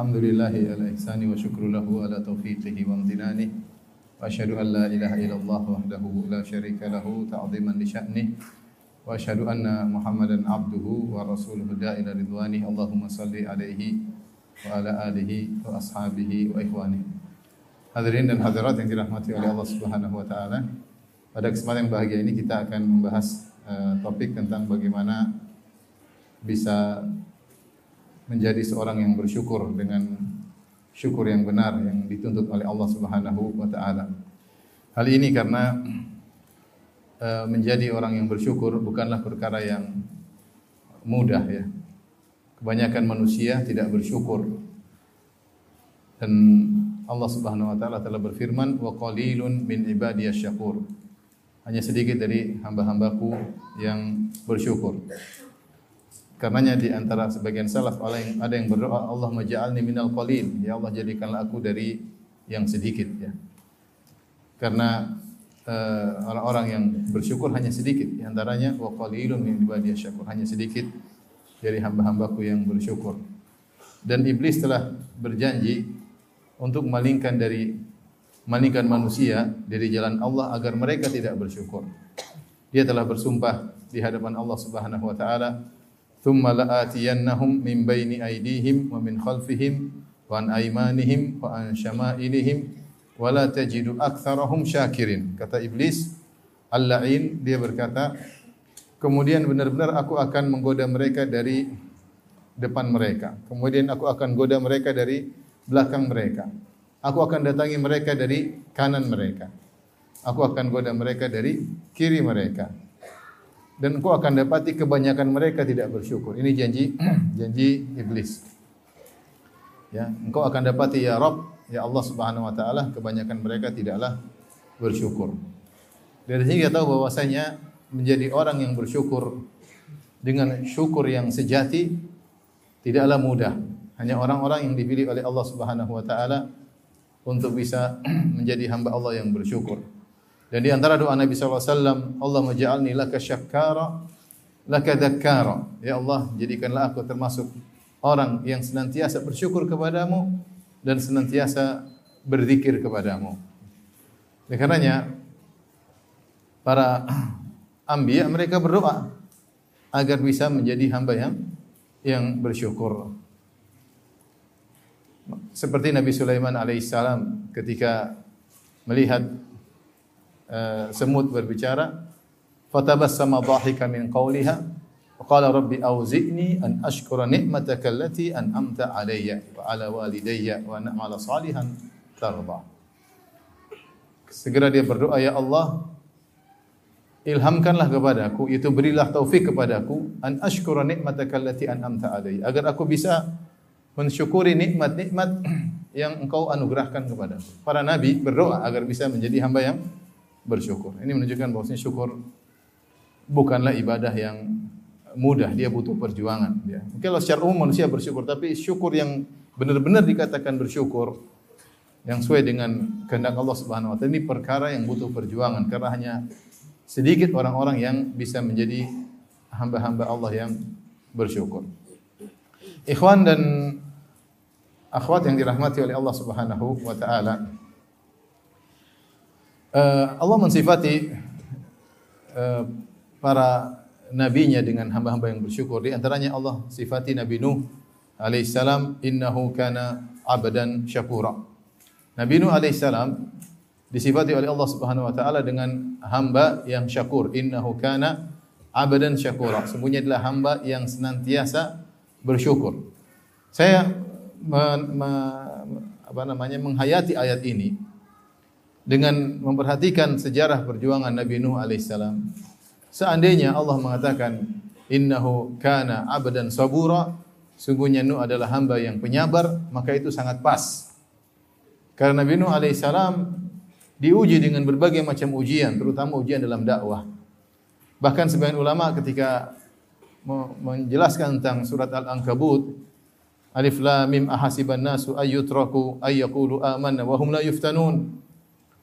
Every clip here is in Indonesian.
Alhamdulillahi ala ihsani wa syukrulahu ala taufiqihi wa amtinani. Wa ashadu an la ilaha illallah wahdahu la syarika lahu ta'ziman li sya'nih. Wa ashadu anna muhammadan abduhu wa rasuluhu da'ila ridwani. Allahumma salli alaihi wa ala alihi wa ashabihi wa ikhwani. Hadirin dan hadirat yang dirahmati oleh Allah Subhanahu wa taala. Pada kesempatan yang bahagia ini kita akan membahas uh, topik tentang bagaimana bisa menjadi seorang yang bersyukur dengan syukur yang benar yang dituntut oleh Allah Subhanahu wa taala. Hal ini karena uh, menjadi orang yang bersyukur bukanlah perkara yang mudah ya. Kebanyakan manusia tidak bersyukur. Dan Allah Subhanahu wa taala telah berfirman wa qalilun min ibadiyasy syakur. Hanya sedikit dari hamba-hambaku yang bersyukur. Karenanya di antara sebagian salaf ada yang, berdoa Allah maj'alni minal qalil. Ya Allah jadikanlah aku dari yang sedikit ya. Karena orang-orang uh, yang bersyukur hanya sedikit di antaranya wa qalilun min ibadiyasy syakur. Hanya sedikit dari hamba-hambaku yang bersyukur. Dan iblis telah berjanji untuk malingkan dari malingkan manusia dari jalan Allah agar mereka tidak bersyukur. Dia telah bersumpah di hadapan Allah Subhanahu wa taala, "Tsumma la'atiyannahum min baini aydihim wa min khalfihim wa an aymanihim wa an aktsarahum syakirin." Kata iblis, Al-La'in dia berkata, kemudian benar-benar aku akan menggoda mereka dari depan mereka. Kemudian aku akan goda mereka dari belakang mereka. Aku akan datangi mereka dari kanan mereka. Aku akan goda mereka dari kiri mereka. Dan engkau akan dapati kebanyakan mereka tidak bersyukur. Ini janji janji iblis. Ya, engkau akan dapati ya Rabb, ya Allah Subhanahu wa taala, kebanyakan mereka tidaklah bersyukur. Dari sini kita tahu bahwasanya menjadi orang yang bersyukur dengan syukur yang sejati tidaklah mudah. Hanya orang-orang yang dipilih oleh Allah Subhanahu wa taala untuk bisa menjadi hamba Allah yang bersyukur. Dan di antara doa Nabi SAW, Allah maj'alni laka syakkara, laka dhakkara. Ya Allah, jadikanlah aku termasuk orang yang senantiasa bersyukur kepadamu dan senantiasa berzikir kepadamu. Oleh karenanya, para ambiya mereka berdoa agar bisa menjadi hamba yang yang bersyukur. Seperti Nabi Sulaiman alaihissalam ketika melihat uh, semut berbicara, fatabassama dhahika min qawliha wa qala rabbi auzi'ni an ashkura ni'mataka allati an'amta alayya wa ala walidayya wa an a'mala salihan tarda. Segera dia berdoa, ya Allah, ilhamkanlah kepadaku, itu berilah taufik kepadaku an ashkura ni'mataka allati an'amta alayya agar aku bisa mensyukuri nikmat-nikmat yang engkau anugerahkan kepada para nabi berdoa agar bisa menjadi hamba yang bersyukur. Ini menunjukkan bahwasanya syukur bukanlah ibadah yang mudah, dia butuh perjuangan. Ya. Mungkin kalau secara umum manusia bersyukur, tapi syukur yang benar-benar dikatakan bersyukur yang sesuai dengan kehendak Allah Subhanahu wa taala ini perkara yang butuh perjuangan karena hanya sedikit orang-orang yang bisa menjadi hamba-hamba Allah yang bersyukur. Ikhwan dan akhwat yang dirahmati oleh Allah Subhanahu wa taala. Uh, Allah mensifati uh, para nabinya dengan hamba-hamba yang bersyukur. Di antaranya Allah sifati Nabi Nuh alaihissalam innahu kana abdan syakura. Nabi Nuh alaihissalam disifati oleh Allah Subhanahu wa taala dengan hamba yang syakur. Innahu kana abdan syakura. Semuanya adalah hamba yang senantiasa bersyukur. Saya me, me, apa namanya menghayati ayat ini dengan memperhatikan sejarah perjuangan Nabi Nuh alaihissalam. Seandainya Allah mengatakan innahu kana abdan sabura, sungguhnya Nuh adalah hamba yang penyabar, maka itu sangat pas. Karena Nabi Nuh alaihissalam diuji dengan berbagai macam ujian, terutama ujian dalam dakwah. Bahkan sebagian ulama ketika menjelaskan tentang surat Al-Ankabut Alif lam mim ahasiban nasu ayyutraku ayyaqulu amanna wa hum la yuftanun.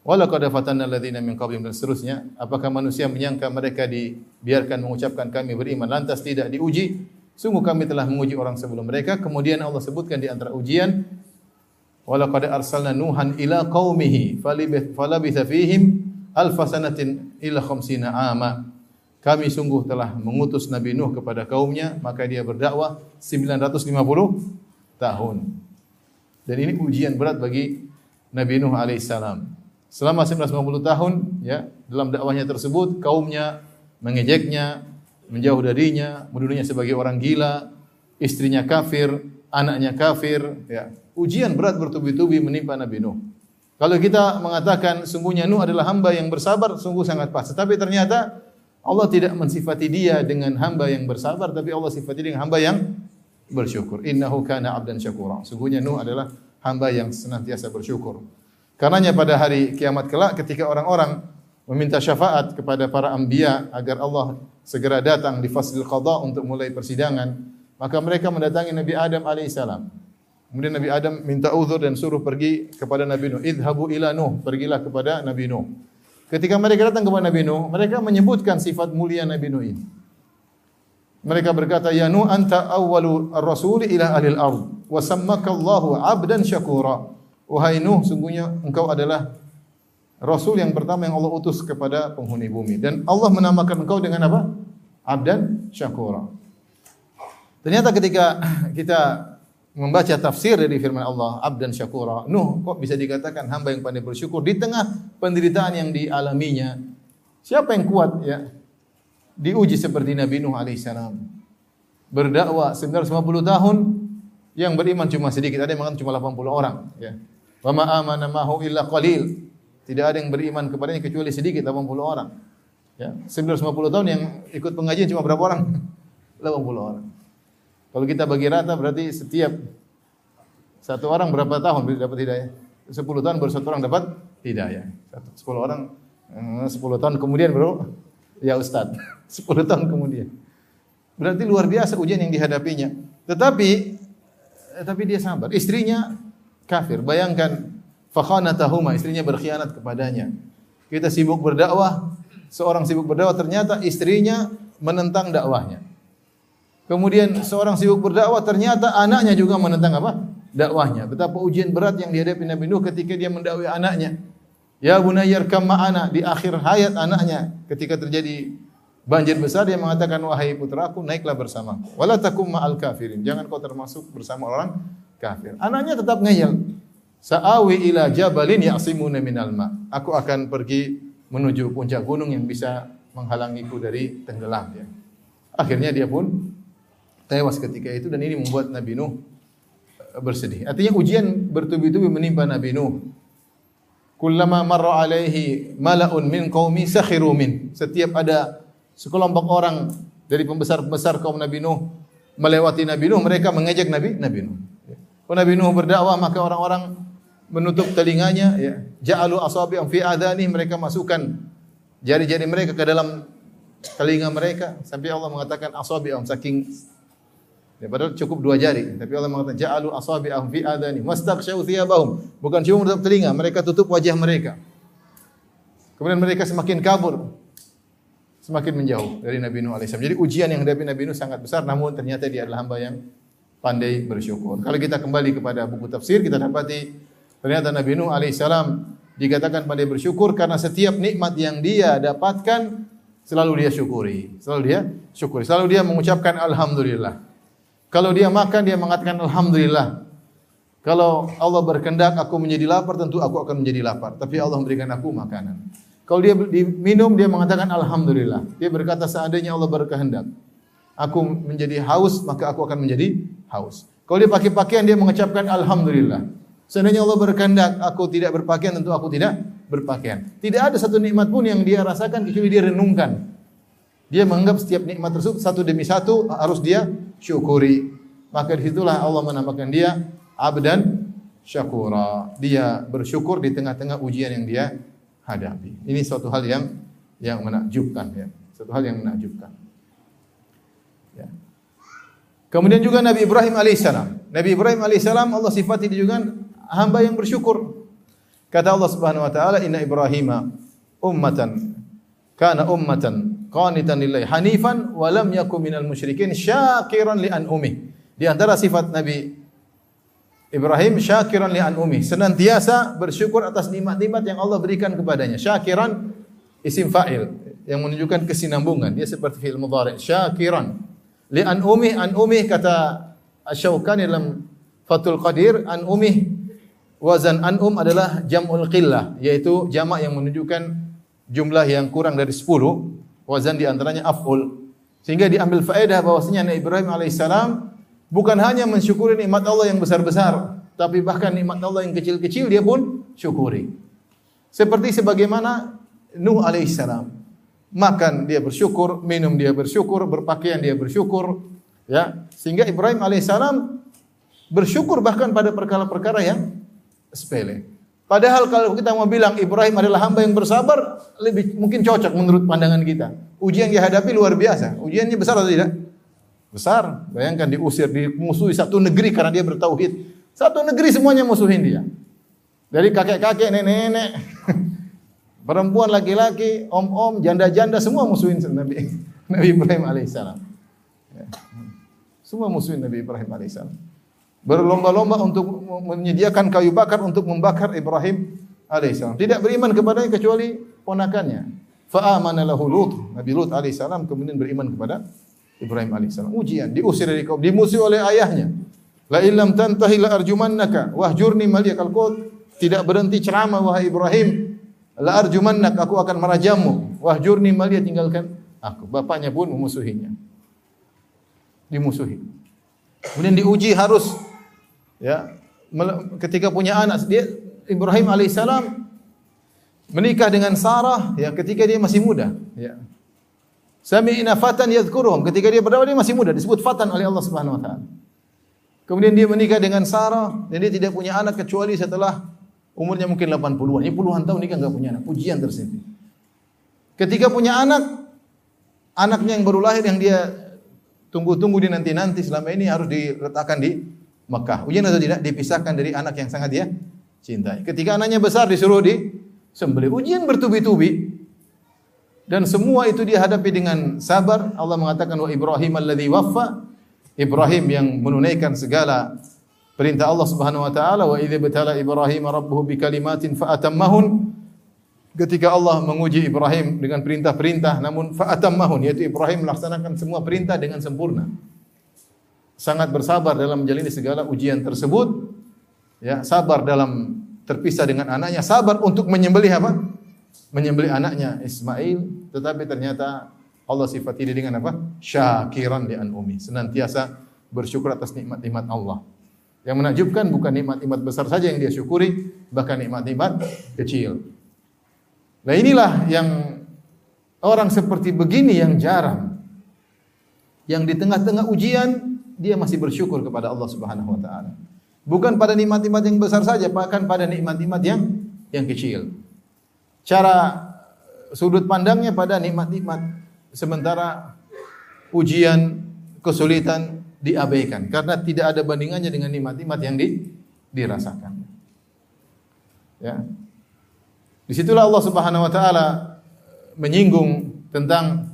Wa laqad fatanna alladziina min qablihim dan seterusnya. Apakah manusia menyangka mereka dibiarkan mengucapkan kami beriman lantas tidak diuji? Sungguh kami telah menguji orang sebelum mereka. Kemudian Allah sebutkan di antara ujian, Walaqad arsalna Nuhan ila qaumihi falabitha fihim alfasanatin ila khamsina ama. Kami sungguh telah mengutus Nabi Nuh kepada kaumnya, maka dia berdakwah 950 tahun. Dan ini ujian berat bagi Nabi Nuh alaihissalam. Selama 950 tahun, ya, dalam dakwahnya tersebut kaumnya mengejeknya, menjauh darinya, menuduhnya sebagai orang gila, istrinya kafir, anaknya kafir, ya. Ujian berat bertubi-tubi menimpa Nabi Nuh. Kalau kita mengatakan sungguhnya Nuh adalah hamba yang bersabar, sungguh sangat pas. Tapi ternyata Allah tidak mensifati dia dengan hamba yang bersabar, tapi Allah sifati dengan hamba yang bersyukur. Innahu kana abdan syakura. Sungguhnya Nuh adalah hamba yang senantiasa bersyukur. Karenanya pada hari kiamat kelak ketika orang-orang meminta syafaat kepada para anbiya agar Allah segera datang di faslil qada untuk mulai persidangan, maka mereka mendatangi Nabi Adam alaihissalam. Kemudian Nabi Adam minta uzur dan suruh pergi kepada Nabi Nuh. Idhabu ila Nuh. Pergilah kepada Nabi Nuh. Ketika mereka datang kepada Nabi Nuh, mereka menyebutkan sifat mulia Nabi Nuh ini. Mereka berkata, Ya Nuh, anta awwalu ar-rasuli ila ahlil ard. Wa sammaka Allahu abdan syakura. Wahai Nuh, sungguhnya engkau adalah Rasul yang pertama yang Allah utus kepada penghuni bumi. Dan Allah menamakan engkau dengan apa? Abdan syakura. Ternyata ketika kita membaca tafsir dari firman Allah, abdan syakura, Nuh kok bisa dikatakan hamba yang pandai bersyukur di tengah penderitaan yang dialaminya. Siapa yang kuat ya? Diuji seperti Nabi Nuh alaihissalam. Berdakwah 950 tahun yang beriman cuma sedikit, ada yang mengatakan cuma 80 orang ya. Wa ma amana mahu illa qalil. Tidak ada yang beriman kepadanya kecuali sedikit 80 orang. Ya, 950 tahun yang ikut pengajian cuma berapa orang? 80 orang. Kalau kita bagi rata berarti setiap satu orang berapa tahun dapat hidayah? Sepuluh tahun baru satu orang dapat hidayah. Sepuluh orang, eh, sepuluh tahun kemudian bro, ya Ustad, sepuluh tahun kemudian. Berarti luar biasa ujian yang dihadapinya. Tetapi, eh, tapi dia sabar. Istrinya kafir. Bayangkan, fakhanatahuma, istrinya berkhianat kepadanya. Kita sibuk berdakwah, seorang sibuk berdakwah ternyata istrinya menentang dakwahnya. Kemudian seorang sibuk berdakwah ternyata anaknya juga menentang apa? dakwahnya. Betapa ujian berat yang dihadapi Nabi Nuh ketika dia mendakwai anaknya. Ya bunayyar kam ma'ana di akhir hayat anaknya ketika terjadi banjir besar dia mengatakan wahai putraku naiklah bersama. Wala takum ma'al kafirin. Jangan kau termasuk bersama orang kafir. Anaknya tetap ngeyel. Sa'awi ila jabalin ya'simuna minal ma. Aku akan pergi menuju puncak gunung yang bisa menghalangiku dari tenggelam ya. Akhirnya dia pun tewas ketika itu dan ini membuat Nabi Nuh eh, bersedih. Artinya ujian bertubi-tubi menimpa Nabi Nuh. Kullama marra alaihi mala'un min qaumi sakhiru min. Setiap ada sekelompok orang dari pembesar-pembesar kaum Nabi Nuh melewati Nabi Nuh, mereka mengejek Nabi Nabi Nuh. Kalau Nabi Nuh berdakwah maka orang-orang menutup telinganya ya. Ja'alu asabi'an fi adani mereka masukkan jari-jari mereka ke dalam telinga mereka sampai Allah mengatakan asabi'an saking Ya, padahal cukup dua jari. Tapi Allah mengatakan ja'alu asabi'ahum fi adani wastaghshaw thiyabahum. Bukan cuma menutup telinga, mereka tutup wajah mereka. Kemudian mereka semakin kabur. Semakin menjauh dari Nabi Nuh alaihissalam. Jadi ujian yang dihadapi Nabi Nuh sangat besar namun ternyata dia adalah hamba yang pandai bersyukur. Kalau kita kembali kepada buku tafsir kita dapati ternyata Nabi Nuh alaihissalam dikatakan pandai bersyukur karena setiap nikmat yang dia dapatkan selalu dia syukuri. Selalu dia syukuri. Selalu dia mengucapkan alhamdulillah. Kalau dia makan dia mengatakan alhamdulillah. Kalau Allah berkehendak aku menjadi lapar tentu aku akan menjadi lapar, tapi Allah memberikan aku makanan. Kalau dia minum dia mengatakan alhamdulillah. Dia berkata seandainya Allah berkehendak aku menjadi haus maka aku akan menjadi haus. Kalau dia pakai pakaian dia mengucapkan alhamdulillah. Seandainya Allah berkehendak aku tidak berpakaian tentu aku tidak berpakaian. Tidak ada satu nikmat pun yang dia rasakan kecuali dia renungkan. Dia menganggap setiap nikmat tersebut satu demi satu harus dia syukuri. Maka di situlah Allah menamakan dia abdan syakura. Dia bersyukur di tengah-tengah ujian yang dia hadapi. Ini suatu hal yang yang menakjubkan ya. Suatu hal yang menakjubkan. Kemudian juga Nabi Ibrahim alaihissalam. Nabi Ibrahim alaihissalam Allah sifati juga hamba yang bersyukur. Kata Allah Subhanahu wa taala, "Inna Ibrahim ummatan kana ummatan qanitan lillahi hanifan wa lam yakun minal musyrikin syakiran li an'umi. Di antara sifat Nabi Ibrahim syakiran li an'umi, senantiasa bersyukur atas nikmat-nikmat yang Allah berikan kepadanya. Syakiran isim fa'il yang menunjukkan kesinambungan. Dia seperti fi'il mudhari. Syakiran li an'umi an'umi kata Asy-Syaukani dalam Fathul Qadir an'umi wazan an'um adalah jam'ul qillah yaitu jamak yang menunjukkan jumlah yang kurang dari 10 wazan di antaranya af'ul. Sehingga diambil faedah bahwasanya Nabi Ibrahim alaihissalam bukan hanya mensyukuri nikmat Allah yang besar-besar tapi bahkan nikmat Allah yang kecil-kecil dia pun syukuri. Seperti sebagaimana Nuh alaihissalam makan dia bersyukur minum dia bersyukur berpakaian dia bersyukur ya sehingga Ibrahim alaihissalam bersyukur bahkan pada perkara-perkara yang sepele Padahal kalau kita mau bilang Ibrahim adalah hamba yang bersabar, lebih mungkin cocok menurut pandangan kita. Ujian yang dihadapi luar biasa. Ujiannya besar atau tidak? Besar. Bayangkan diusir, dimusuhi satu negeri karena dia bertauhid. Satu negeri semuanya musuhin dia. Dari kakek-kakek, nenek-nenek, perempuan, laki-laki, om-om, janda-janda semua musuhin Nabi Nabi Ibrahim alaihissalam. Ya. Semua musuhin Nabi Ibrahim alaihissalam berlomba-lomba untuk menyediakan kayu bakar untuk membakar Ibrahim alaihissalam. Tidak beriman kepadanya kecuali ponakannya. Fa'amana lahu Lut. Nabi Lut alaihissalam kemudian beriman kepada Ibrahim alaihissalam. Ujian, diusir dari kaum, dimusuhi oleh ayahnya. La illam tantahi la arjumannaka wahjurni maliya kau tidak berhenti ceramah wahai Ibrahim. La arjumannak aku akan merajamu. Wahjurni maliya tinggalkan aku. Bapaknya pun memusuhinya. Dimusuhi. Kemudian diuji harus ya ketika punya anak dia Ibrahim alaihissalam menikah dengan Sarah ya ketika dia masih muda ya Sami'na fatan yadhkuruhum ketika dia berdakwah dia masih muda disebut fatan oleh Allah Subhanahu wa taala. Kemudian dia menikah dengan Sarah dan dia tidak punya anak kecuali setelah umurnya mungkin 80-an. Ini puluhan tahun nikah enggak punya anak. Ujian tersebut. Ketika punya anak, anaknya yang baru lahir yang dia tunggu-tunggu di nanti-nanti selama ini harus diletakkan di Mekah. Ujian atau tidak? Dipisahkan dari anak yang sangat dia cintai. Ketika anaknya besar disuruh di sembelih. Ujian bertubi-tubi. Dan semua itu dia hadapi dengan sabar. Allah mengatakan wa Ibrahim alladhi waffa. Ibrahim yang menunaikan segala perintah Allah Subhanahu wa taala wa idza batala Ibrahim rabbuhu bikalimatin fa atammahun. Ketika Allah menguji Ibrahim dengan perintah-perintah namun fa atammahun yaitu Ibrahim melaksanakan semua perintah dengan sempurna sangat bersabar dalam menjalani segala ujian tersebut. Ya, sabar dalam terpisah dengan anaknya, sabar untuk menyembelih apa? Menyembelih anaknya Ismail, tetapi ternyata Allah sifati dia dengan apa? Syakiran li an'umi, senantiasa bersyukur atas nikmat-nikmat Allah. Yang menakjubkan bukan nikmat-nikmat besar saja yang dia syukuri, bahkan nikmat-nikmat kecil. Nah inilah yang orang seperti begini yang jarang. Yang di tengah-tengah ujian dia masih bersyukur kepada Allah Subhanahu wa taala. Bukan pada nikmat-nikmat yang besar saja, bahkan pada nikmat-nikmat yang yang kecil. Cara sudut pandangnya pada nikmat-nikmat sementara ujian, kesulitan diabaikan. Karena tidak ada bandingannya dengan nikmat-nikmat yang di, dirasakan. Ya. Di situlah Allah Subhanahu wa taala menyinggung tentang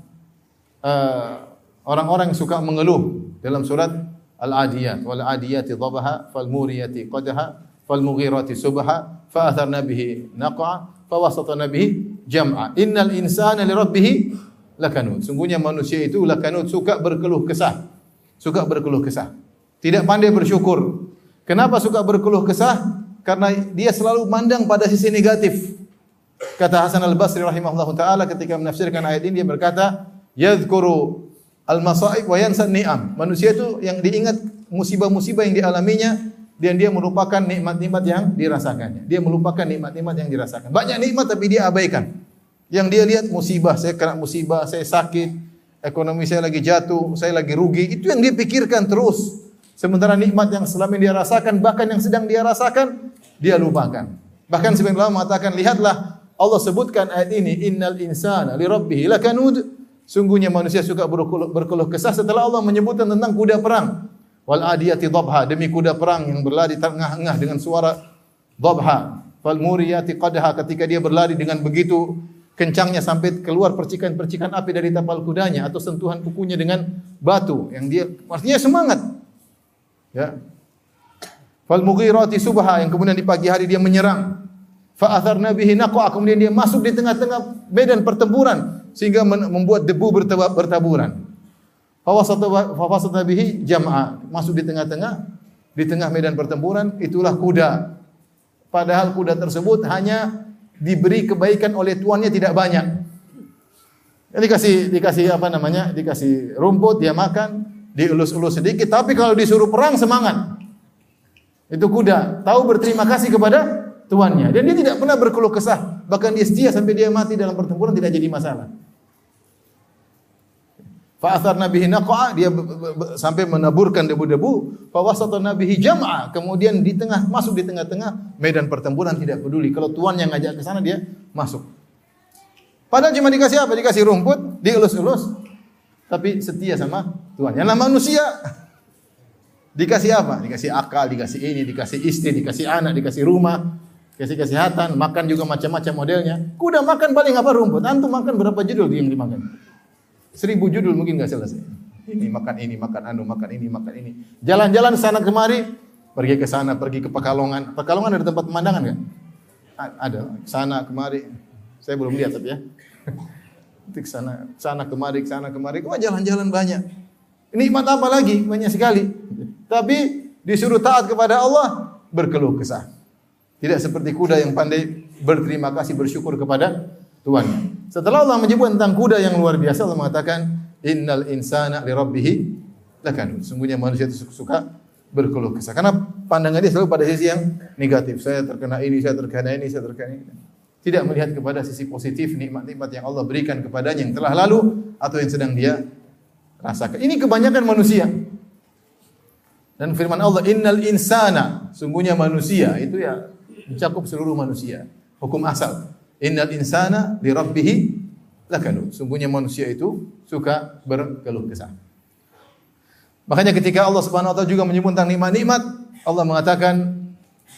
uh, orang-orang yang suka mengeluh dalam surat Al-Adiyat. Wal adiyati dhabaha fal muriyati qadaha fal mughirati subha fa atharna bihi naqa fa wasatna bihi jam'a. Innal insana li rabbih lakanut. Sungguhnya manusia itu lakanut suka berkeluh kesah suka berkeluh kesah tidak pandai bersyukur kenapa suka berkeluh kesah karena dia selalu mandang pada sisi negatif kata Hasan Al-Basri rahimahullah taala ketika menafsirkan ayat ini dia berkata yadhkuru al-masaib wa ni'am. Manusia itu yang diingat musibah-musibah yang dialaminya dan dia melupakan nikmat-nikmat yang dirasakannya. Dia melupakan nikmat-nikmat yang dirasakan. Banyak nikmat tapi dia abaikan. Yang dia lihat musibah, saya kena musibah, saya sakit, ekonomi saya lagi jatuh, saya lagi rugi, itu yang dia pikirkan terus. Sementara nikmat yang selama ini dia rasakan, bahkan yang sedang dia rasakan, dia lupakan. Bahkan sebenarnya mengatakan, lihatlah Allah sebutkan ayat ini, innal insana li rabbih lakanud Sungguhnya manusia suka berkeluh, berkeluh kesah setelah Allah menyebutkan tentang kuda perang. Wal adiyati dhabha demi kuda perang yang berlari tengah-tengah dengan suara dhabha. Fal muriyati qadha ketika dia berlari dengan begitu kencangnya sampai keluar percikan-percikan api dari tapal kudanya atau sentuhan kukunya dengan batu yang dia artinya semangat. Ya. Fal mughirati subha yang kemudian di pagi hari dia menyerang. Fa atharna bihi naqwa kemudian dia masuk di tengah-tengah medan pertempuran sehingga membuat debu bertaburan. Fawasata bihi jam'a masuk di tengah-tengah di tengah medan pertempuran itulah kuda. Padahal kuda tersebut hanya diberi kebaikan oleh tuannya tidak banyak. Ya, dikasih dikasih apa namanya? Dikasih rumput dia makan, dielus-elus sedikit, tapi kalau disuruh perang semangat. Itu kuda, tahu berterima kasih kepada tuannya dan dia tidak pernah berkeluh kesah, bahkan dia setia sampai dia mati dalam pertempuran tidak jadi masalah. Fa nabihi naqa'a dia sampai menaburkan debu-debu, fa wasata nabihi jam'a, kemudian di tengah masuk di tengah-tengah medan pertempuran tidak peduli. Kalau tuan yang ngajak ke sana dia masuk. Padahal cuma dikasih apa? Dikasih rumput, dielus-elus. Tapi setia sama tuan. Yang manusia dikasih apa? Dikasih akal, dikasih ini, dikasih istri, dikasih anak, dikasih rumah, dikasih kesehatan, makan juga macam-macam modelnya. Kuda makan paling apa rumput? Antum makan berapa judul yang dimakan? Seribu judul mungkin nggak selesai. Ini makan ini, makan anu, makan ini, makan ini. Jalan-jalan sana kemari, pergi ke sana, pergi ke Pekalongan. Pekalongan ada tempat pemandangan nggak? Ada. Sana kemari. Saya belum lihat tapi ya. Ke sana, sana kemari, sana kemari. Kok jalan-jalan banyak. Nikmat apa lagi? Banyak sekali. Tapi disuruh taat kepada Allah, berkeluh kesah. Tidak seperti kuda yang pandai berterima kasih, bersyukur kepada tuannya. Setelah Allah menyebut tentang kuda yang luar biasa, Allah mengatakan, Innal insana li rabbih lakan. Sungguhnya manusia itu suka berkeluh kesah. Karena pandangan dia selalu pada sisi yang negatif. Saya terkena ini, saya terkena ini, saya terkena ini. Tidak melihat kepada sisi positif nikmat-nikmat yang Allah berikan kepadanya yang telah lalu atau yang sedang dia rasakan. Ini kebanyakan manusia. Dan firman Allah, "Innal insana", sungguhnya manusia itu ya mencakup seluruh manusia. Hukum asal. Innal insana li rabbih lakanu. Sungguhnya manusia itu suka berkeluh kesah. Makanya ketika Allah Subhanahu wa taala juga menyebut tentang nikmat-nikmat, Allah mengatakan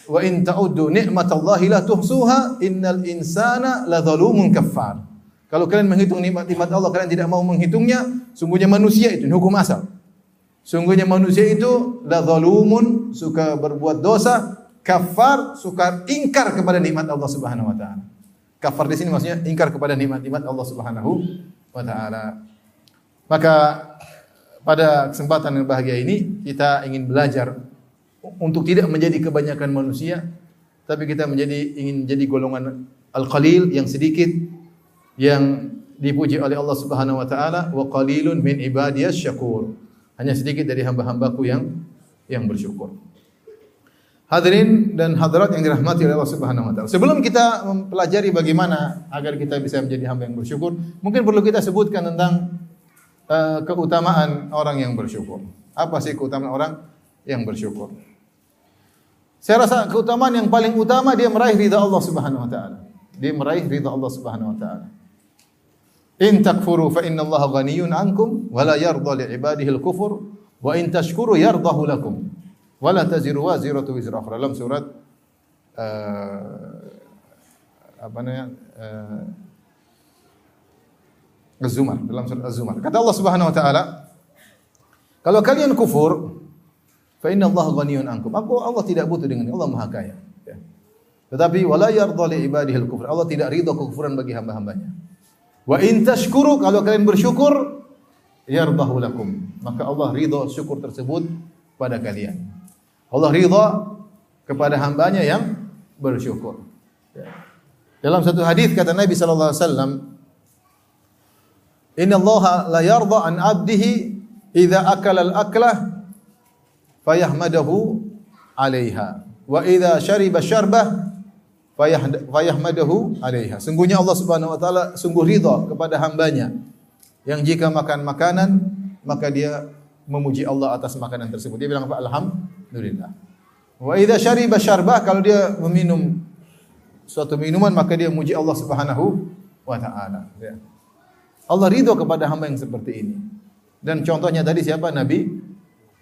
wa in ta'uddu ni'matallahi la tuhsuha innal insana ladzalumun kaffar. Kalau kalian menghitung nikmat-nikmat Allah kalian tidak mau menghitungnya, sungguhnya manusia itu hukum asal. Sungguhnya manusia itu ladzalumun suka berbuat dosa, kafar suka ingkar kepada nikmat Allah Subhanahu wa taala. Kafar di sini maksudnya ingkar kepada nikmat-nikmat Allah Subhanahu wa taala. Maka pada kesempatan yang bahagia ini kita ingin belajar untuk tidak menjadi kebanyakan manusia tapi kita menjadi ingin menjadi golongan al-qalil yang sedikit yang dipuji oleh Allah Subhanahu wa taala wa qalilun min ibadiyas syakur. Hanya sedikit dari hamba-hambaku yang yang bersyukur. Hadirin dan hadirat yang dirahmati oleh Allah Subhanahu wa taala. Sebelum kita mempelajari bagaimana agar kita bisa menjadi hamba yang bersyukur, mungkin perlu kita sebutkan tentang uh, keutamaan orang yang bersyukur. Apa sih keutamaan orang yang bersyukur? Saya rasa keutamaan yang paling utama dia meraih ridha Allah Subhanahu wa taala. Dia meraih ridha Allah Subhanahu wa taala. In takfuru fa inna Allah ghaniyun ankum wa la yarda li ibadihi al-kufur wa in tashkuru yardahu lakum wala taziru waziratu wizra ukhra. Dalam surat uh, apa namanya uh, Az-Zumar. Dalam surat Az-Zumar. Kata Allah Subhanahu wa taala kalau kalian kufur fa inna Allah ghaniyun ankum. Aku Allah tidak butuh dengan Allah Maha Kaya. Ya. tetapi wala yardha li ibadihi al-kufr Allah tidak ridha kekufuran bagi hamba-hambanya. Wa in tashkuru kalau kalian bersyukur yardahu lakum. Maka Allah ridha syukur tersebut pada kalian Allah ridha kepada hambanya yang bersyukur. Dalam satu hadis kata Nabi sallallahu alaihi wasallam, "Inna Allah la yarda an 'abdihi idza akala al-aklah fayahmadahu 'alaiha wa idza syariba syarbah fayahmadahu 'alaiha." Sungguhnya Allah Subhanahu wa taala sungguh ridha kepada hambanya yang jika makan makanan maka dia memuji Allah atas makanan tersebut. Dia bilang apa? Alhamdulillah. Wa idza syariba syarbah kalau dia meminum suatu minuman maka dia memuji Allah Subhanahu wa taala. Ya. Allah ridho kepada hamba yang seperti ini. Dan contohnya tadi siapa? Nabi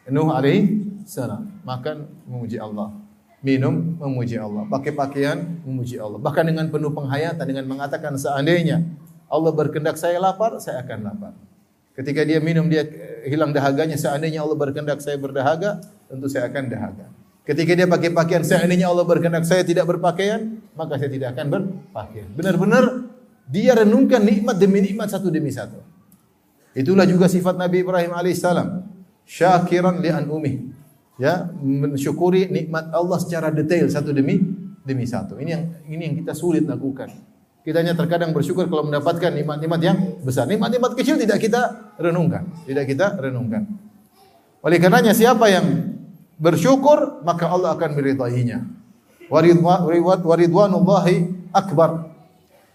Nuh alaihi salam. Makan memuji Allah. minum memuji Allah, pakai pakaian memuji Allah. Bahkan dengan penuh penghayatan dengan mengatakan seandainya Allah berkehendak saya lapar, saya akan lapar. Ketika dia minum dia hilang dahaganya, seandainya Allah berkehendak saya berdahaga, tentu saya akan dahaga. Ketika dia pakai pakaian, seandainya Allah berkehendak saya tidak berpakaian, maka saya tidak akan berpakaian. Benar-benar dia renungkan nikmat demi nikmat satu demi satu. Itulah juga sifat Nabi Ibrahim alaihissalam. Syakiran li an umih ya mensyukuri nikmat Allah secara detail satu demi demi satu. Ini yang ini yang kita sulit lakukan. Kita hanya terkadang bersyukur kalau mendapatkan nikmat-nikmat yang besar. Nikmat-nikmat kecil tidak kita renungkan, tidak kita renungkan. Oleh karenanya siapa yang bersyukur maka Allah akan meridainya. Waridwanullahi akbar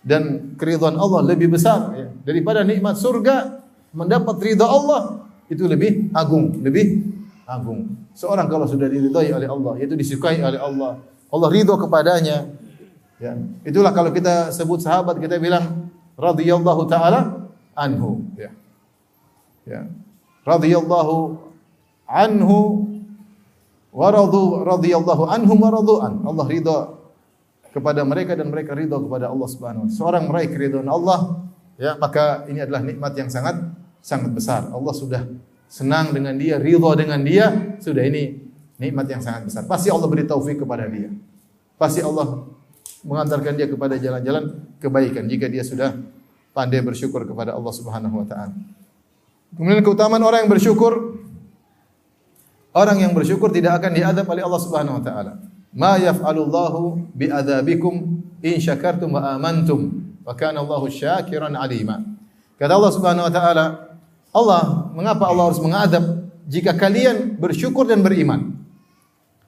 dan keridhaan Allah lebih besar ya. daripada nikmat surga mendapat ridha Allah itu lebih agung, lebih agung. Seorang kalau sudah diridhai oleh Allah, yaitu disukai oleh Allah, Allah ridho kepadanya. Ya. Itulah kalau kita sebut sahabat kita bilang radhiyallahu taala anhu, ya. Ya. Radhiyallahu anhu wa radu radhiyallahu anhum wa radu'an. Allah ridho kepada mereka dan mereka ridho kepada Allah Subhanahu wa Seorang meraih keridhaan Allah, ya, maka ini adalah nikmat yang sangat sangat besar. Allah sudah senang dengan dia, ridha dengan dia, sudah ini nikmat yang sangat besar. Pasti Allah beri taufik kepada dia. Pasti Allah mengantarkan dia kepada jalan-jalan kebaikan jika dia sudah pandai bersyukur kepada Allah Subhanahu wa taala. Kemudian keutamaan orang yang bersyukur orang yang bersyukur tidak akan diadab oleh Allah Subhanahu wa taala. Ma yaf'alullahu bi'adzabikum in syakartum wa amantum wa kana Allahu syakiran alima. Kata Allah Subhanahu wa taala, Allah, mengapa Allah harus mengadab jika kalian bersyukur dan beriman?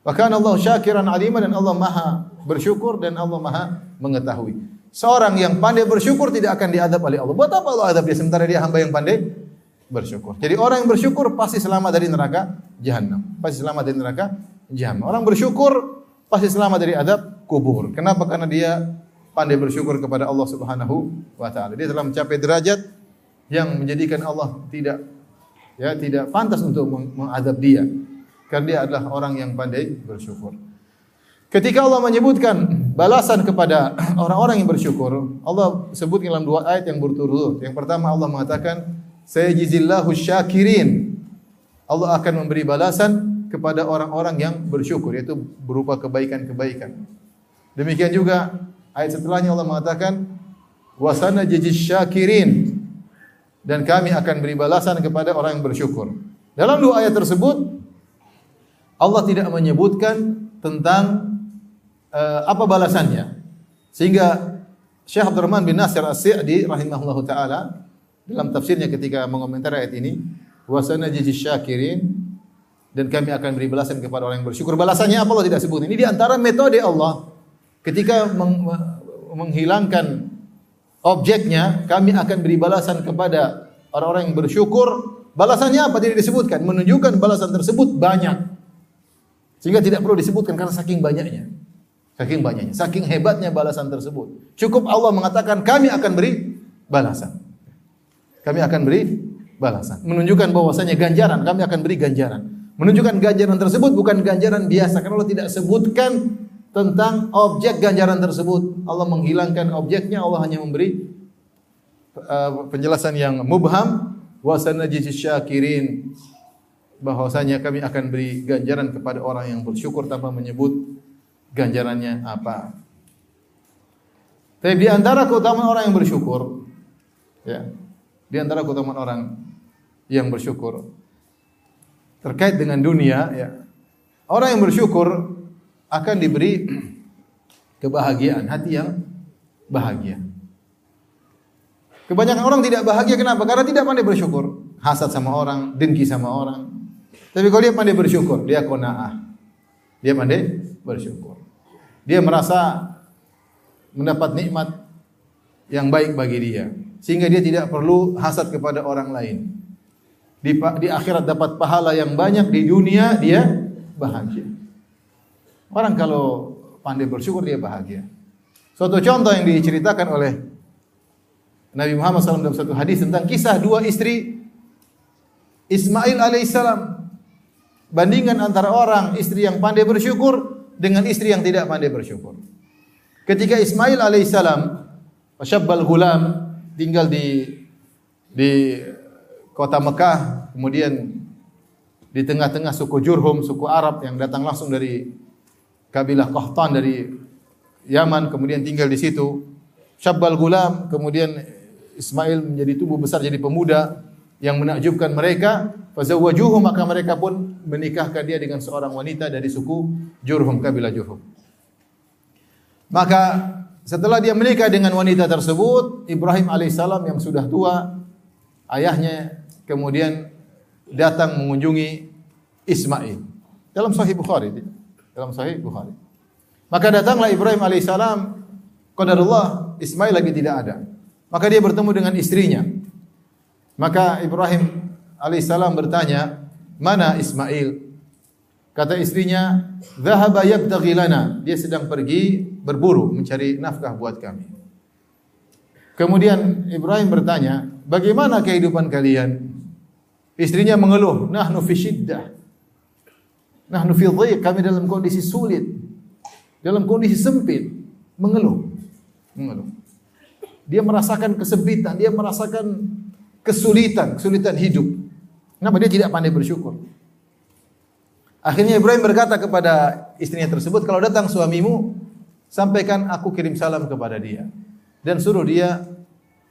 Bahkan Allah syakiran alima dan Allah maha bersyukur dan Allah maha mengetahui. Seorang yang pandai bersyukur tidak akan diadab oleh Allah. Buat apa Allah adab dia sementara dia hamba yang pandai bersyukur. Jadi orang yang bersyukur pasti selamat dari neraka jahanam. Pasti selamat dari neraka jahanam. Orang bersyukur pasti selamat dari adab kubur. Kenapa? Karena dia pandai bersyukur kepada Allah Subhanahu wa taala. Dia telah mencapai derajat yang menjadikan Allah tidak ya tidak pantas untuk mengadab dia karena dia adalah orang yang pandai bersyukur. Ketika Allah menyebutkan balasan kepada orang-orang yang bersyukur, Allah sebut dalam dua ayat yang berturut-turut. Yang pertama Allah mengatakan, "Sayajizillahu syakirin." Allah akan memberi balasan kepada orang-orang yang bersyukur, yaitu berupa kebaikan-kebaikan. Demikian juga ayat setelahnya Allah mengatakan, "Wasana jizish syakirin." dan kami akan beri balasan kepada orang yang bersyukur. Dalam dua ayat tersebut Allah tidak menyebutkan tentang uh, apa balasannya. Sehingga Syekh Abdurrahman bin Nasir As-Sa'di rahimahullahu taala dalam tafsirnya ketika mengomentari ayat ini, wasana jizi syakirin dan kami akan beri balasan kepada orang yang bersyukur. Balasannya apa Allah tidak sebut. Ini di antara metode Allah ketika meng menghilangkan objeknya, kami akan beri balasan kepada orang-orang yang bersyukur. Balasannya apa? Tidak disebutkan. Menunjukkan balasan tersebut banyak. Sehingga tidak perlu disebutkan karena saking banyaknya. Saking banyaknya, saking hebatnya balasan tersebut. Cukup Allah mengatakan kami akan beri balasan. Kami akan beri balasan. Menunjukkan bahwasanya ganjaran, kami akan beri ganjaran. Menunjukkan ganjaran tersebut bukan ganjaran biasa karena Allah tidak sebutkan tentang objek ganjaran tersebut. Allah menghilangkan objeknya, Allah hanya memberi uh, penjelasan yang mubham wa sanajzi syakirin bahwasanya kami akan beri ganjaran kepada orang yang bersyukur tanpa menyebut ganjarannya apa. Tapi di antara keutamaan orang yang bersyukur ya, di antara keutamaan orang yang bersyukur terkait dengan dunia ya. Orang yang bersyukur akan diberi kebahagiaan, hati yang bahagia. Kebanyakan orang tidak bahagia kenapa? Karena tidak pandai bersyukur. Hasad sama orang, dengki sama orang. Tapi kalau dia pandai bersyukur, dia kona'ah. Dia pandai bersyukur. Dia merasa mendapat nikmat yang baik bagi dia. Sehingga dia tidak perlu hasad kepada orang lain. Di, di akhirat dapat pahala yang banyak, di dunia dia bahagia. Orang kalau pandai bersyukur dia bahagia. Suatu contoh yang diceritakan oleh Nabi Muhammad SAW dalam satu hadis tentang kisah dua istri Ismail alaihissalam. Bandingan antara orang istri yang pandai bersyukur dengan istri yang tidak pandai bersyukur. Ketika Ismail alaihissalam, syabbal gulam, tinggal di di kota Mekah, kemudian di tengah-tengah suku Jurhum, suku Arab yang datang langsung dari kabilah Qahtan dari Yaman, kemudian tinggal di situ. Syabbal gulam, kemudian Ismail menjadi tubuh besar jadi pemuda yang menakjubkan mereka. Fazawwajuhu maka mereka pun menikahkan dia dengan seorang wanita dari suku Jurhum, kabilah Jurhum. Maka setelah dia menikah dengan wanita tersebut, Ibrahim alaihissalam yang sudah tua, ayahnya kemudian datang mengunjungi Ismail. Dalam Sahih Bukhari, dalam Sahih Bukhari. Maka datanglah Ibrahim alaihissalam, qadarullah Ismail lagi tidak ada. Maka dia bertemu dengan istrinya. Maka Ibrahim alaihissalam bertanya, "Mana Ismail?" Kata istrinya, "Dhahaba yabtaghi lana." Dia sedang pergi berburu mencari nafkah buat kami. Kemudian Ibrahim bertanya, "Bagaimana kehidupan kalian?" Istrinya mengeluh, "Nahnu fi syiddah." Nahnu fi kami dalam kondisi sulit. Dalam kondisi sempit, mengeluh. Mengeluh. Dia merasakan kesempitan, dia merasakan kesulitan, kesulitan hidup. Kenapa dia tidak pandai bersyukur? Akhirnya Ibrahim berkata kepada istrinya tersebut, kalau datang suamimu, sampaikan aku kirim salam kepada dia dan suruh dia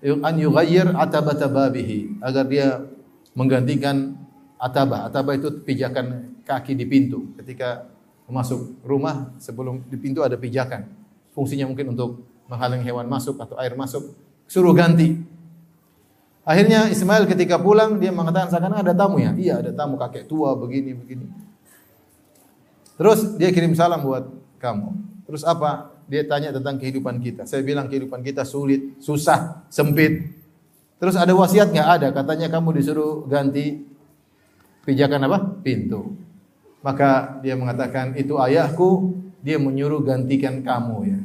an yughayyir atabata babihi agar dia menggantikan atabah. Atabah itu pijakan kaki di pintu. Ketika masuk rumah sebelum di pintu ada pijakan. Fungsinya mungkin untuk menghalang hewan masuk atau air masuk. Suruh ganti. Akhirnya Ismail ketika pulang dia mengatakan seakan ada tamu ya. Iya ada tamu kakek tua begini begini. Terus dia kirim salam buat kamu. Terus apa? Dia tanya tentang kehidupan kita. Saya bilang kehidupan kita sulit, susah, sempit. Terus ada wasiat nggak ada? Katanya kamu disuruh ganti pijakan apa? Pintu. Maka dia mengatakan itu ayahku. Dia menyuruh gantikan kamu ya.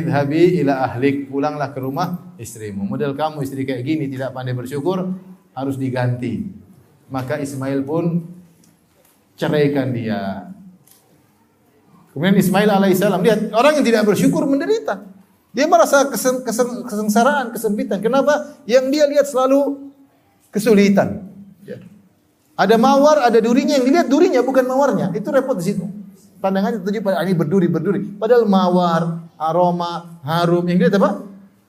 Idhabi ila ahlik. Pulanglah ke rumah istrimu. Model kamu istri kayak gini tidak pandai bersyukur harus diganti. Maka Ismail pun ceraikan dia. Kemudian Ismail alaihissalam lihat orang yang tidak bersyukur menderita. Dia merasa kesen, kesen, kesengsaraan, kesempitan. Kenapa? Yang dia lihat selalu kesulitan. Ya. Ada mawar, ada durinya. Yang dilihat durinya bukan mawarnya. Itu repot di situ. Pandangannya tertuju pada ah, ini berduri, berduri. Padahal mawar, aroma, harum. Yang dilihat apa?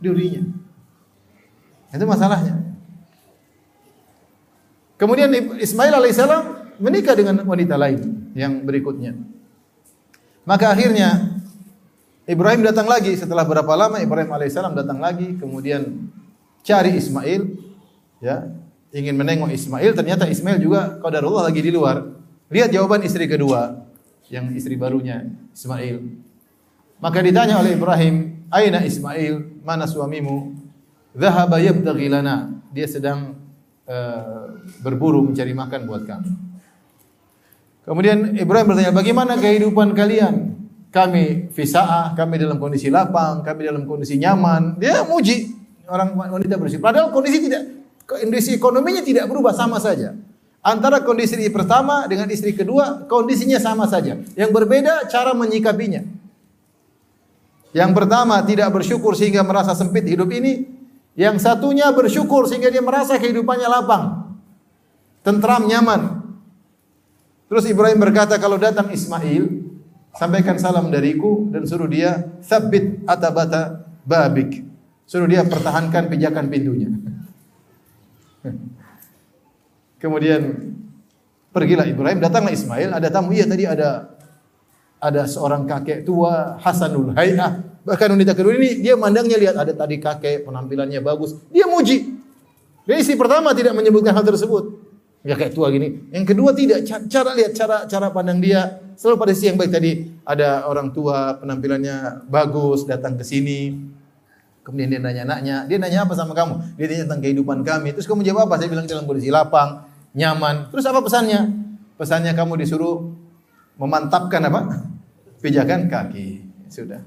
Durinya. Itu masalahnya. Kemudian Ismail alaihissalam menikah dengan wanita lain yang berikutnya. Maka akhirnya Ibrahim datang lagi. Setelah berapa lama Ibrahim alaihissalam datang lagi kemudian cari Ismail ya. Ingin menengok Ismail ternyata Ismail juga qadarullah lagi di luar. Lihat jawaban istri kedua yang istri barunya Ismail. Maka ditanya oleh Ibrahim aina Ismail? Mana suamimu? Dhahaba yabtaghi lana. Dia sedang uh, berburu mencari makan buat kami Kemudian Ibrahim bertanya, bagaimana kehidupan kalian? Kami fisa'ah, kami dalam kondisi lapang, kami dalam kondisi nyaman. Dia muji orang wanita bersih. Padahal kondisi tidak, kondisi ekonominya tidak berubah sama saja. Antara kondisi istri pertama dengan istri kedua, kondisinya sama saja. Yang berbeda cara menyikapinya. Yang pertama tidak bersyukur sehingga merasa sempit hidup ini. Yang satunya bersyukur sehingga dia merasa kehidupannya lapang. Tentram, nyaman. Terus Ibrahim berkata kalau datang Ismail, sampaikan salam dariku dan suruh dia sabit atabata babik. Suruh dia pertahankan pijakan pintunya. Kemudian pergilah Ibrahim, datanglah Ismail, ada tamu, iya tadi ada ada seorang kakek tua Hasanul Hayah. Bahkan wanita kedua ini dia mandangnya lihat ada tadi kakek penampilannya bagus. Dia muji. Jadi istri pertama tidak menyebutkan hal tersebut. Ya kayak tua gini. Yang kedua tidak cara lihat cara cara pandang dia selalu pada sisi yang baik tadi ada orang tua penampilannya bagus datang ke sini. Kemudian dia nanya nanya, dia nanya apa sama kamu? Dia tanya tentang kehidupan kami. Terus kamu jawab apa? Saya bilang dalam kondisi lapang, nyaman. Terus apa pesannya? Pesannya kamu disuruh memantapkan apa? Pijakan kaki. Sudah.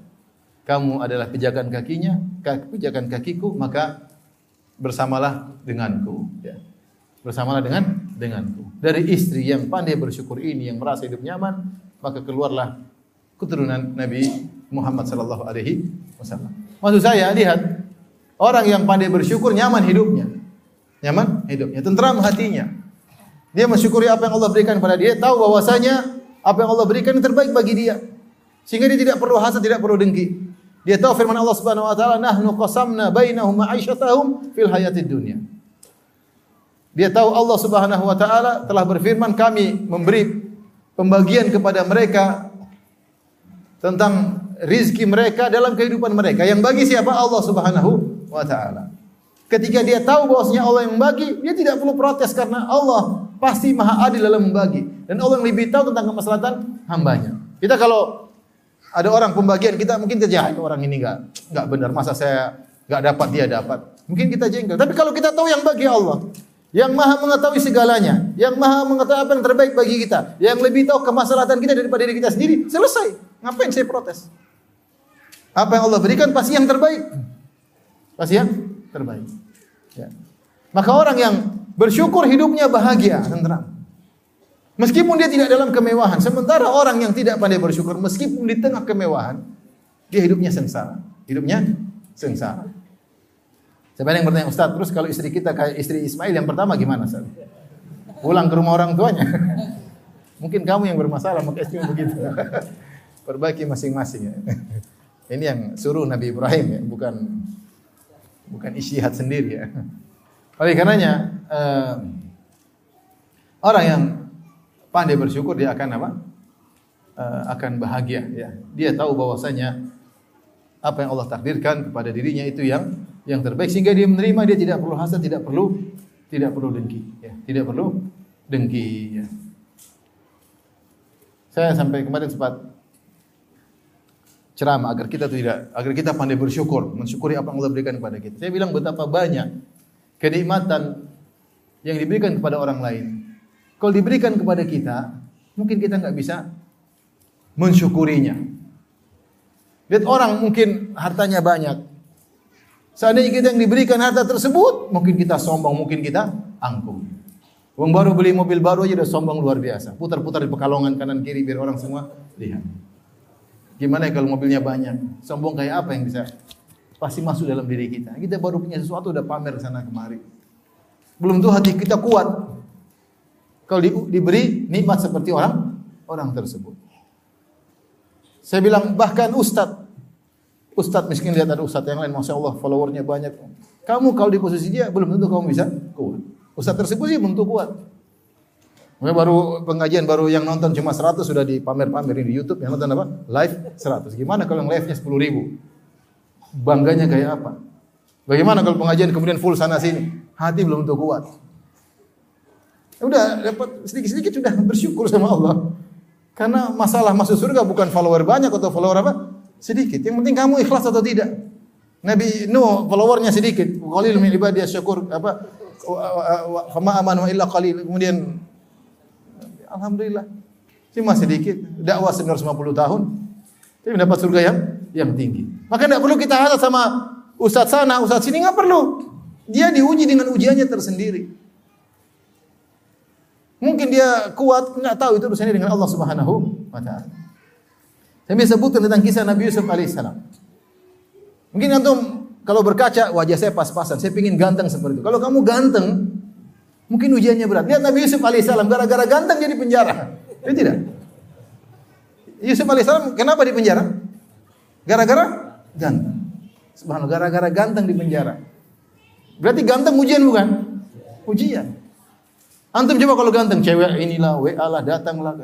Kamu adalah pijakan kakinya, pijakan kakiku, maka bersamalah denganku. Ya bersamalah dengan denganku. Dari istri yang pandai bersyukur ini yang merasa hidup nyaman, maka keluarlah keturunan Nabi Muhammad sallallahu alaihi wasallam. Maksud saya lihat orang yang pandai bersyukur nyaman hidupnya. Nyaman hidupnya, tentram hatinya. Dia mensyukuri apa yang Allah berikan pada dia, tahu bahwasanya apa yang Allah berikan yang terbaik bagi dia. Sehingga dia tidak perlu hasad, tidak perlu dengki. Dia tahu firman Allah Subhanahu wa taala, "Nahnu qasamna bainahum ma'ishatahum fil hayatid dunya." Dia tahu Allah Subhanahu wa taala telah berfirman, "Kami memberi pembagian kepada mereka tentang rizki mereka dalam kehidupan mereka. Yang bagi siapa? Allah Subhanahu wa taala. Ketika dia tahu bahwasanya Allah yang membagi, dia tidak perlu protes karena Allah pasti maha adil dalam membagi. Dan Allah yang lebih tahu tentang kemaslahatan hambanya. Kita kalau ada orang pembagian kita mungkin terjadi orang ini enggak enggak benar masa saya enggak dapat dia dapat. Mungkin kita jengkel. Tapi kalau kita tahu yang bagi Allah, yang maha mengetahui segalanya, yang maha mengetahui apa yang terbaik bagi kita, yang lebih tahu kemaslahatan kita daripada diri kita sendiri, selesai. Ngapain saya protes? Apa yang Allah berikan pasti yang terbaik. Pasti yang terbaik. Ya. Maka orang yang bersyukur hidupnya bahagia, tenang. Meskipun dia tidak dalam kemewahan, sementara orang yang tidak pandai bersyukur meskipun di tengah kemewahan, dia hidupnya sengsara. Hidupnya sengsara. Siapa yang bertanya, Ustaz, terus kalau istri kita kayak istri Ismail yang pertama gimana, Ustaz? Pulang ke rumah orang tuanya. Mungkin kamu yang bermasalah, maka istrimu begitu. Perbaiki masing-masing ya. Ini yang suruh Nabi Ibrahim ya, bukan bukan isyihad sendiri ya. Oleh karenanya uh, orang yang pandai bersyukur dia akan apa? Uh, akan bahagia ya. Dia tahu bahwasanya apa yang Allah takdirkan kepada dirinya itu yang yang terbaik sehingga dia menerima dia tidak perlu hasad, tidak perlu tidak perlu dengki, ya. Tidak perlu dengki, ya. Saya sampai kemarin sempat ceramah agar kita tidak agar kita pandai bersyukur, mensyukuri apa yang Allah berikan kepada kita. Saya bilang betapa banyak kenikmatan yang diberikan kepada orang lain. Kalau diberikan kepada kita, mungkin kita nggak bisa mensyukurinya. Lihat orang mungkin hartanya banyak, Seandainya kita yang diberikan harta tersebut, mungkin kita sombong, mungkin kita angkuh. Uang baru beli mobil baru aja udah sombong luar biasa. Putar-putar di pekalongan kanan kiri biar orang semua lihat. Gimana ya kalau mobilnya banyak? Sombong kayak apa yang bisa pasti masuk dalam diri kita. Kita baru punya sesuatu udah pamer sana kemari. Belum tuh hati kita kuat. Kalau di, diberi nikmat seperti orang orang tersebut. Saya bilang bahkan ustadz Ustadz miskin lihat ada ustadz yang lain, masya Allah followernya banyak. Kamu kalau di posisi dia belum tentu kamu bisa kuat. Ustadz tersebut sih belum tentu kuat. Mungkin baru pengajian baru yang nonton cuma 100 sudah dipamer-pamerin di YouTube. Yang nonton apa? Live 100. Gimana kalau yang live-nya 10 ribu? Bangganya kayak apa? Bagaimana kalau pengajian kemudian full sana sini? Hati belum tentu kuat. Ya udah dapat sedikit-sedikit sudah bersyukur sama Allah. Karena masalah masuk surga bukan follower banyak atau follower apa? Sedikit. Yang penting kamu ikhlas atau tidak. Nabi Nuh followernya sedikit. Qalil min ibadiyas syakur apa fama amanu illa qalil. Kemudian alhamdulillah cuma sedikit. Dakwah 950 tahun. Tapi mendapat surga yang yang tinggi. Maka tidak perlu kita hasad sama ustaz sana, ustaz sini nggak perlu. Dia diuji dengan ujiannya tersendiri. Mungkin dia kuat, nggak tahu itu urusannya dengan Allah Subhanahu wa taala. Saya sebutkan tentang kisah Nabi Yusuf alaihissalam. Mungkin antum kalau berkaca wajah saya pas-pasan, saya ingin ganteng seperti itu. Kalau kamu ganteng, mungkin ujiannya berat. Lihat Nabi Yusuf alaihissalam gara-gara ganteng jadi penjara. Itu tidak. Yusuf alaihissalam kenapa di penjara? Gara-gara ganteng. Subhanallah, gara-gara ganteng di penjara. Berarti ganteng ujian bukan? Ujian. Antum coba kalau ganteng, cewek inilah, WA lah, datanglah.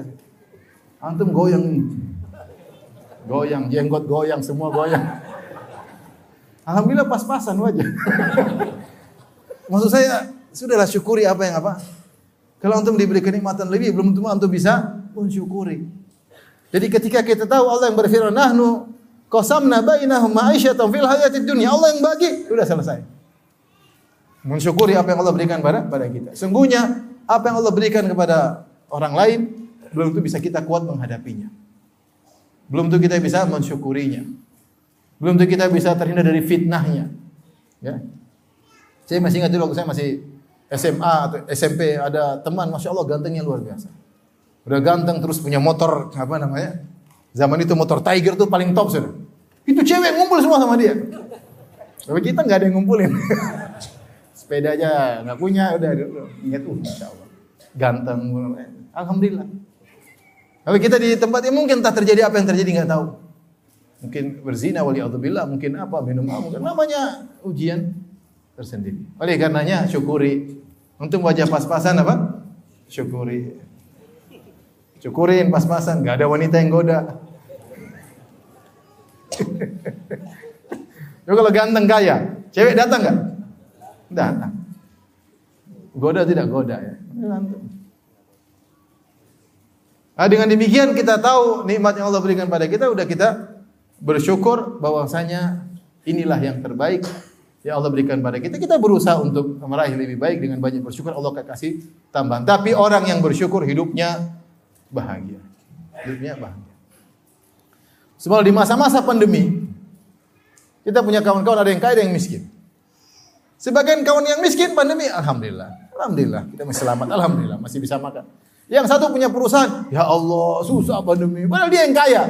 Antum goyang Goyang, jenggot goyang, semua goyang. Alhamdulillah pas-pasan wajah. Maksud saya, sudahlah syukuri apa yang apa. Kalau antum diberi kenikmatan lebih, belum tentu antum bisa mensyukuri. Jadi ketika kita tahu Allah yang berfirman, nahnu qasamna bainahum ma'isyatan fil hayatid dunya. Allah yang bagi, sudah selesai. Mensyukuri apa yang Allah berikan pada pada kita. Sungguhnya apa yang Allah berikan kepada orang lain belum tentu bisa kita kuat menghadapinya. Belum tentu kita bisa mensyukurinya. Belum tentu kita bisa terhindar dari fitnahnya. Ya. Saya masih ingat dulu waktu saya masih SMA atau SMP ada teman Masya Allah gantengnya luar biasa. Udah ganteng terus punya motor apa namanya? Zaman itu motor Tiger tuh paling top sudah. Itu cewek ngumpul semua sama dia. Tapi kita nggak ada yang ngumpulin. Sepeda aja nggak punya, udah, udah ingat uh, insya Allah. Ganteng, alhamdulillah. Kalau kita di tempat yang mungkin tak terjadi apa yang terjadi nggak tahu. Mungkin berzina wali billah, mungkin apa minum apa, mungkin namanya ujian tersendiri. Oleh karenanya syukuri. Untuk wajah pas-pasan apa? Syukuri. Syukurin pas-pasan, nggak ada wanita yang goda. Yo kalau ganteng kaya, cewek datang nggak? Datang. Goda tidak goda ya. Nah, dengan demikian kita tahu nikmat yang Allah berikan pada kita, udah kita bersyukur bahwasanya inilah yang terbaik yang Allah berikan pada kita. Kita berusaha untuk meraih lebih baik dengan banyak bersyukur. Allah akan kasih tambahan. Tapi orang yang bersyukur hidupnya bahagia. Hidupnya bahagia. Sebab di masa-masa pandemi, kita punya kawan-kawan ada yang kaya, ada yang miskin. Sebagian kawan yang miskin pandemi, alhamdulillah, alhamdulillah kita masih selamat, alhamdulillah masih bisa makan. Yang satu punya perusahaan, ya Allah susah pandemi, padahal dia yang kaya.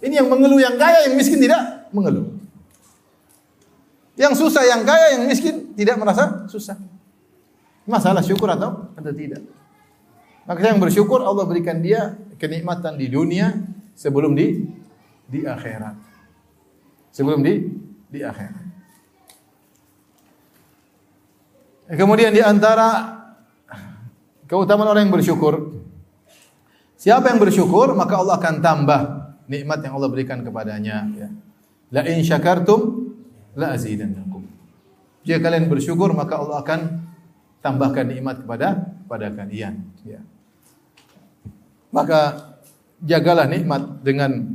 Ini yang mengeluh yang kaya, yang miskin tidak mengeluh. Yang susah yang kaya, yang miskin tidak merasa susah. Masalah syukur atau atau tidak. Maka yang bersyukur Allah berikan dia kenikmatan di dunia sebelum di di akhirat. Sebelum di di akhirat. Kemudian di antara keutamaan orang yang bersyukur, siapa yang bersyukur maka Allah akan tambah nikmat yang Allah berikan kepadanya. Ya. La in syakartum la azidannakum. Jika kalian bersyukur maka Allah akan tambahkan nikmat kepada pada kalian. Ya. Maka jagalah nikmat dengan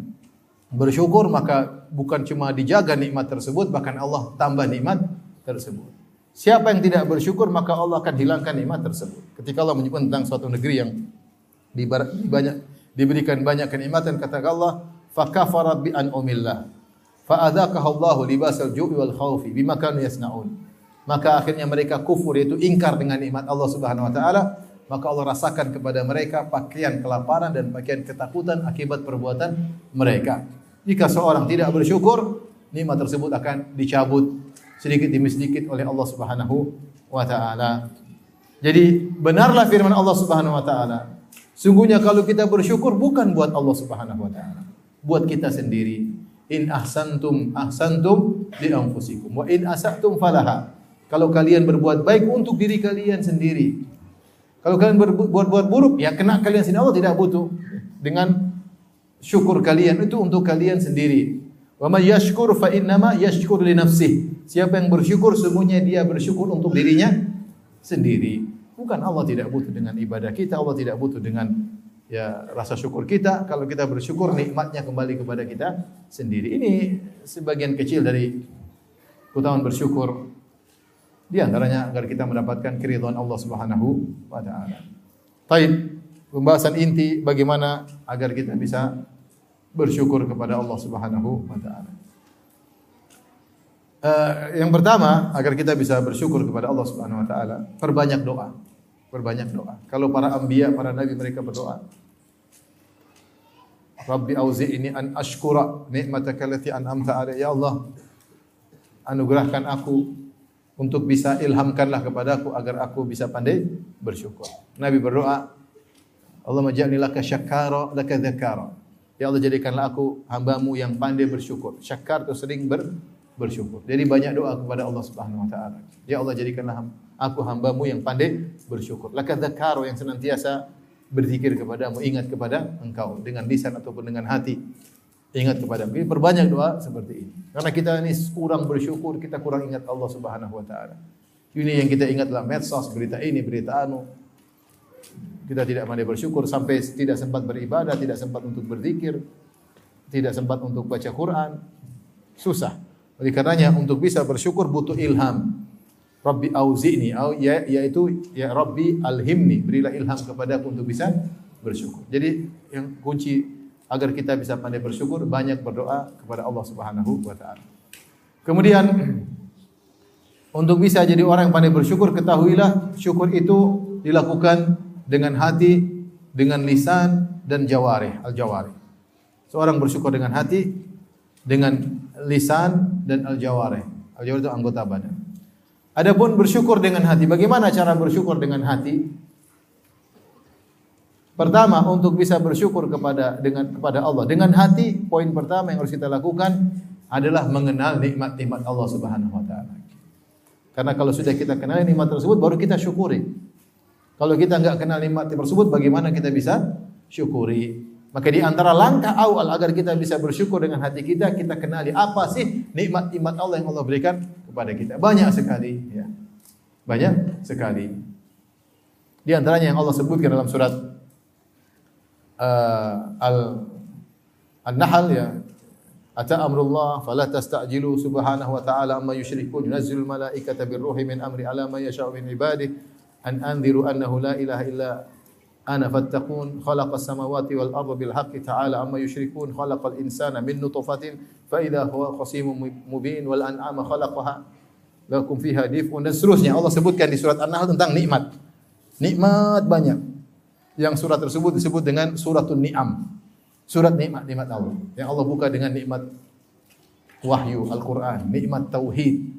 bersyukur maka bukan cuma dijaga nikmat tersebut bahkan Allah tambah nikmat tersebut. Siapa yang tidak bersyukur maka Allah akan hilangkan nikmat tersebut. Ketika Allah menyebut tentang suatu negeri yang banyak diberikan banyak kenikmatan kata Allah fakafarat bi an umillah Allahu libasal ju'i wal khaufi bima kanu yasnaun. Maka akhirnya mereka kufur yaitu ingkar dengan nikmat Allah Subhanahu wa taala maka Allah rasakan kepada mereka pakaian kelaparan dan pakaian ketakutan akibat perbuatan mereka. Jika seorang tidak bersyukur, nikmat tersebut akan dicabut sedikit demi sedikit oleh Allah Subhanahu wa taala. Jadi benarlah firman Allah Subhanahu wa taala. Sungguhnya kalau kita bersyukur bukan buat Allah Subhanahu wa taala, buat kita sendiri. In ahsantum ahsantum li anfusikum wa in asatum falaha. Kalau kalian berbuat baik untuk diri kalian sendiri. Kalau kalian berbuat buruk, ya kena kalian sendiri. Allah tidak butuh dengan syukur kalian itu untuk kalian sendiri. Wa may yashkur fa innama yashkur li nafsih. Siapa yang bersyukur semuanya dia bersyukur untuk dirinya sendiri. Bukan Allah tidak butuh dengan ibadah kita, Allah tidak butuh dengan ya rasa syukur kita. Kalau kita bersyukur nikmatnya kembali kepada kita sendiri. Ini sebagian kecil dari keutamaan bersyukur. Di antaranya agar kita mendapatkan keridhaan Allah Subhanahu wa taala. Baik, pembahasan inti bagaimana agar kita bisa bersyukur kepada Allah Subhanahu wa taala. Uh, yang pertama, agar kita bisa bersyukur kepada Allah Subhanahu wa taala, perbanyak doa. Perbanyak doa. Kalau para anbiya, para nabi mereka berdoa. Rabbi auzi'ni an ashkura ni'mataka allati an'amta alayya ya Allah. Anugerahkan aku untuk bisa ilhamkanlah kepadaku agar aku bisa pandai bersyukur. Nabi berdoa, Allah maj'alni laka syakara laka dzakara. Ya Allah jadikanlah aku hambamu yang pandai bersyukur. Syakar itu sering ber, bersyukur. Jadi banyak doa kepada Allah Subhanahu wa taala. Ya Allah jadikanlah aku hambamu yang pandai bersyukur. Laka dzakaro yang senantiasa berzikir kepadamu, ingat kepada engkau dengan lisan ataupun dengan hati. Ingat kepada Ini perbanyak doa seperti ini. Karena kita ini kurang bersyukur, kita kurang ingat Allah Subhanahu wa taala. Ini yang kita ingat dalam medsos, berita ini, berita anu, kita tidak pandai bersyukur sampai tidak sempat beribadah, tidak sempat untuk berzikir, tidak sempat untuk baca Quran. Susah. Oleh karenanya untuk bisa bersyukur butuh ilham. Rabbi auzi'ni ya, yaitu ya Rabbi alhimni, berilah ilham kepadaku untuk bisa bersyukur. Jadi yang kunci agar kita bisa pandai bersyukur banyak berdoa kepada Allah Subhanahu wa taala. Kemudian untuk bisa jadi orang yang pandai bersyukur ketahuilah syukur itu dilakukan dengan hati, dengan lisan dan jawarih, al-jawarih. Seorang bersyukur dengan hati, dengan lisan dan al-jawarih. Al-jawarih itu anggota badan. Adapun bersyukur dengan hati, bagaimana cara bersyukur dengan hati? Pertama, untuk bisa bersyukur kepada dengan kepada Allah dengan hati, poin pertama yang harus kita lakukan adalah mengenal nikmat-nikmat Allah Subhanahu wa taala. Karena kalau sudah kita kenal nikmat tersebut baru kita syukuri. Kalau kita enggak kenal nikmat tersebut bagaimana kita bisa syukuri? Maka di antara langkah awal agar kita bisa bersyukur dengan hati kita, kita kenali apa sih nikmat-nikmat Allah yang Allah berikan kepada kita. Banyak sekali, ya. Banyak sekali. Di antaranya yang Allah sebutkan dalam surat uh, al An-Nahl ya Ata amrullah fala tastajilu subhanahu wa ta'ala amma yusyrikun yunazzilul malaikata birruhi min amri ala ma yasha'u min ibadihi an anziru annahu la ilaha illa ana fattaqun khalaqas samawati wal arda bil haqqi ta'ala amma yusyrikun khalaqal insana min nutfatin fa idza huwa khasimun mubin wal an'ama khalaqaha lakum fiha dif'un dan seterusnya Allah sebutkan di surat An-Nahl tentang nikmat nikmat banyak yang surat tersebut disebut dengan suratul ni'am. Surat nikmat-nikmat Allah. Yang Allah buka dengan nikmat wahyu Al-Qur'an, nikmat tauhid.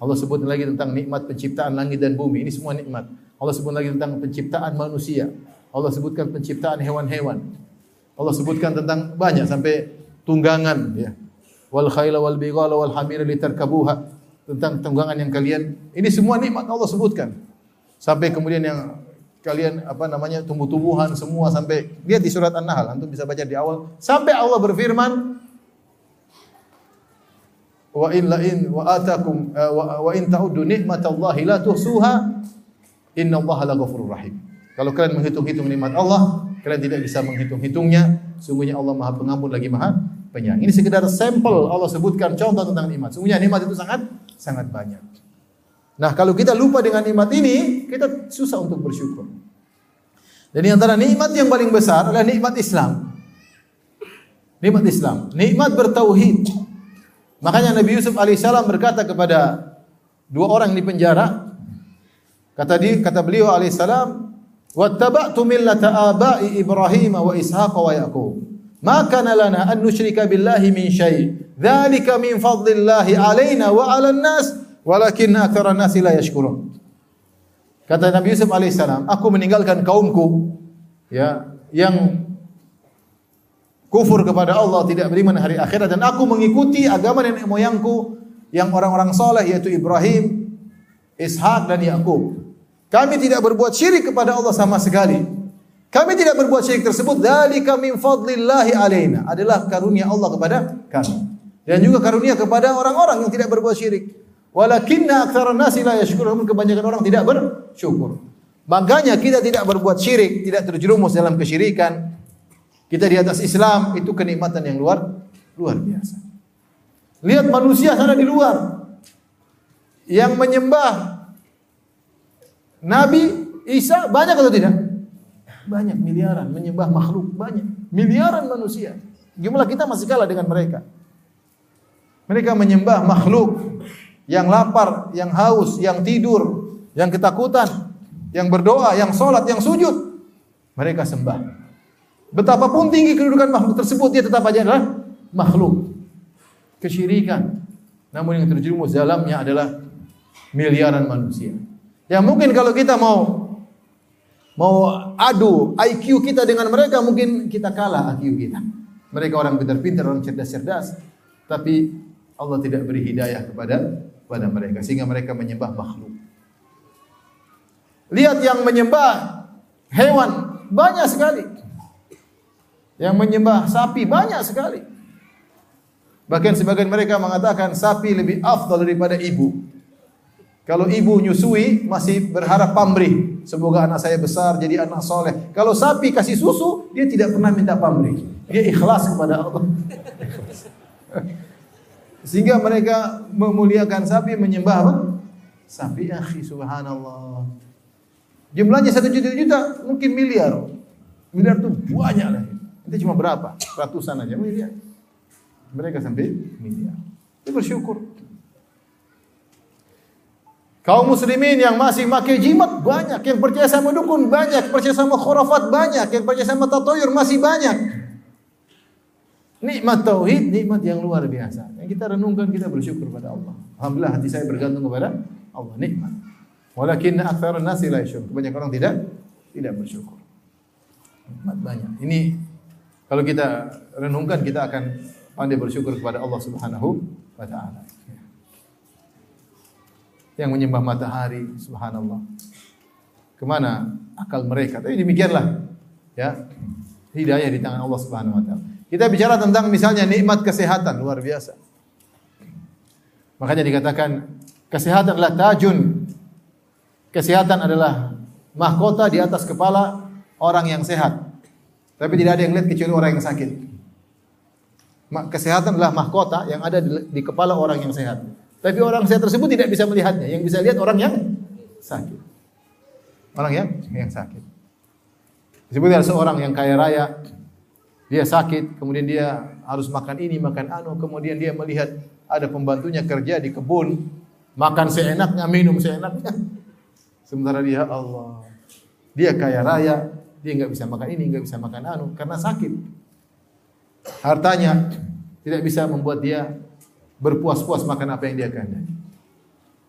Allah sebut lagi tentang nikmat penciptaan langit dan bumi. Ini semua nikmat. Allah sebut lagi tentang penciptaan manusia. Allah sebutkan penciptaan hewan-hewan. Allah sebutkan tentang banyak sampai tunggangan ya. Wal khayla wal bighala wal hamira litarkabuha. Tentang tunggangan yang kalian ini semua nikmat Allah sebutkan. Sampai kemudian yang kalian apa namanya tumbuh-tumbuhan semua sampai lihat di surat An-Nahl antum bisa baca di awal sampai Allah berfirman wa in la in wa atakum uh, wa, wa in ta'uddu nikmatallahi la tuhsuha innallaha rahim kalau kalian menghitung-hitung nikmat Allah kalian tidak bisa menghitung-hitungnya sungguhnya Allah Maha Pengampun lagi Maha Penyayang ini sekedar sampel Allah sebutkan contoh tentang nikmat sungguhnya nikmat itu sangat sangat banyak Nah, kalau kita lupa dengan nikmat ini, kita susah untuk bersyukur. Dan di antara nikmat yang paling besar adalah nikmat Islam. Nikmat Islam, nikmat bertauhid. Makanya Nabi Yusuf alaihissalam berkata kepada dua orang di penjara, kata dia, kata beliau alaihissalam, "Wattaba'tu millata aba'i Ibrahim wa Ishaq wa Yaqub. Ma kana lana an nusyrika billahi min syai'. Dzalika min fadlillahi alaina wa 'alan nas." Walakin aktsara nasi la yashkurun. Kata Nabi Yusuf alaihissalam, aku meninggalkan kaumku ya yang kufur kepada Allah, tidak beriman hari akhirat dan aku mengikuti agama nenek moyangku yang orang-orang soleh yaitu Ibrahim, Ishak dan Yakub. Kami tidak berbuat syirik kepada Allah sama sekali. Kami tidak berbuat syirik tersebut dari kami fadlillahi alaina adalah karunia Allah kepada kami. Dan juga karunia kepada orang-orang yang tidak berbuat syirik. Walakinna aktsara nasi la yashkurun. Kebanyakan orang tidak bersyukur. Makanya kita tidak berbuat syirik, tidak terjerumus dalam kesyirikan. Kita di atas Islam itu kenikmatan yang luar luar biasa. Lihat manusia sana di luar yang menyembah Nabi Isa banyak atau tidak? Banyak miliaran menyembah makhluk banyak miliaran manusia. Jumlah kita masih kalah dengan mereka. Mereka menyembah makhluk yang lapar, yang haus, yang tidur, yang ketakutan, yang berdoa, yang sholat, yang sujud. Mereka sembah. Betapapun tinggi kedudukan makhluk tersebut, dia tetap aja adalah makhluk. Kesyirikan. Namun yang terjerumus dalamnya adalah miliaran manusia. Ya mungkin kalau kita mau mau adu IQ kita dengan mereka, mungkin kita kalah IQ kita. Mereka orang pintar-pintar, orang cerdas-cerdas, tapi Allah tidak beri hidayah kepada pada mereka sehingga mereka menyembah makhluk. Lihat yang menyembah hewan banyak sekali. Yang menyembah sapi banyak sekali. Bahkan sebagian mereka mengatakan sapi lebih afdal daripada ibu. Kalau ibu nyusui masih berharap pamrih. Semoga anak saya besar jadi anak soleh. Kalau sapi kasih susu dia tidak pernah minta pamrih. Dia ikhlas kepada Allah. Sehingga mereka memuliakan sapi menyembah apa? Sapi akhi subhanallah. Jumlahnya satu juta juta mungkin miliar. Miliar itu banyak lah. Itu cuma berapa? Ratusan aja miliar. Mereka sampai miliar. Itu bersyukur. Kaum muslimin yang masih pakai jimat banyak, yang percaya sama dukun banyak, percaya sama khurafat banyak, yang percaya sama tatoyur masih banyak. Nikmat tauhid, nikmat yang luar biasa. Yang kita renungkan, kita bersyukur pada Allah. Alhamdulillah hati saya bergantung kepada Allah, nikmat. Walakin aktsarun nasi la. Kebanyakan orang tidak tidak bersyukur. Nikmat banyak. Ini kalau kita renungkan kita akan pandai bersyukur kepada Allah Subhanahu wa taala. Yang menyembah matahari, subhanallah. Ke mana akal mereka? Tapi demikianlah ya. Hidayah di tangan Allah Subhanahu wa taala. Kita bicara tentang misalnya nikmat kesehatan luar biasa. Makanya dikatakan kesehatan adalah tajun kesehatan adalah mahkota di atas kepala orang yang sehat. Tapi tidak ada yang lihat kecuali orang yang sakit. Kesehatan adalah mahkota yang ada di, di kepala orang yang sehat. Tapi orang sehat tersebut tidak bisa melihatnya. Yang bisa lihat orang yang sakit. Orang yang yang sakit. Disebut ada seorang yang kaya raya, dia sakit, kemudian dia harus makan ini, makan anu, kemudian dia melihat ada pembantunya kerja di kebun, makan seenaknya, minum seenaknya. Sementara dia Allah, dia kaya raya, dia nggak bisa makan ini, nggak bisa makan anu karena sakit. Hartanya tidak bisa membuat dia berpuas-puas makan apa yang dia kehendaki.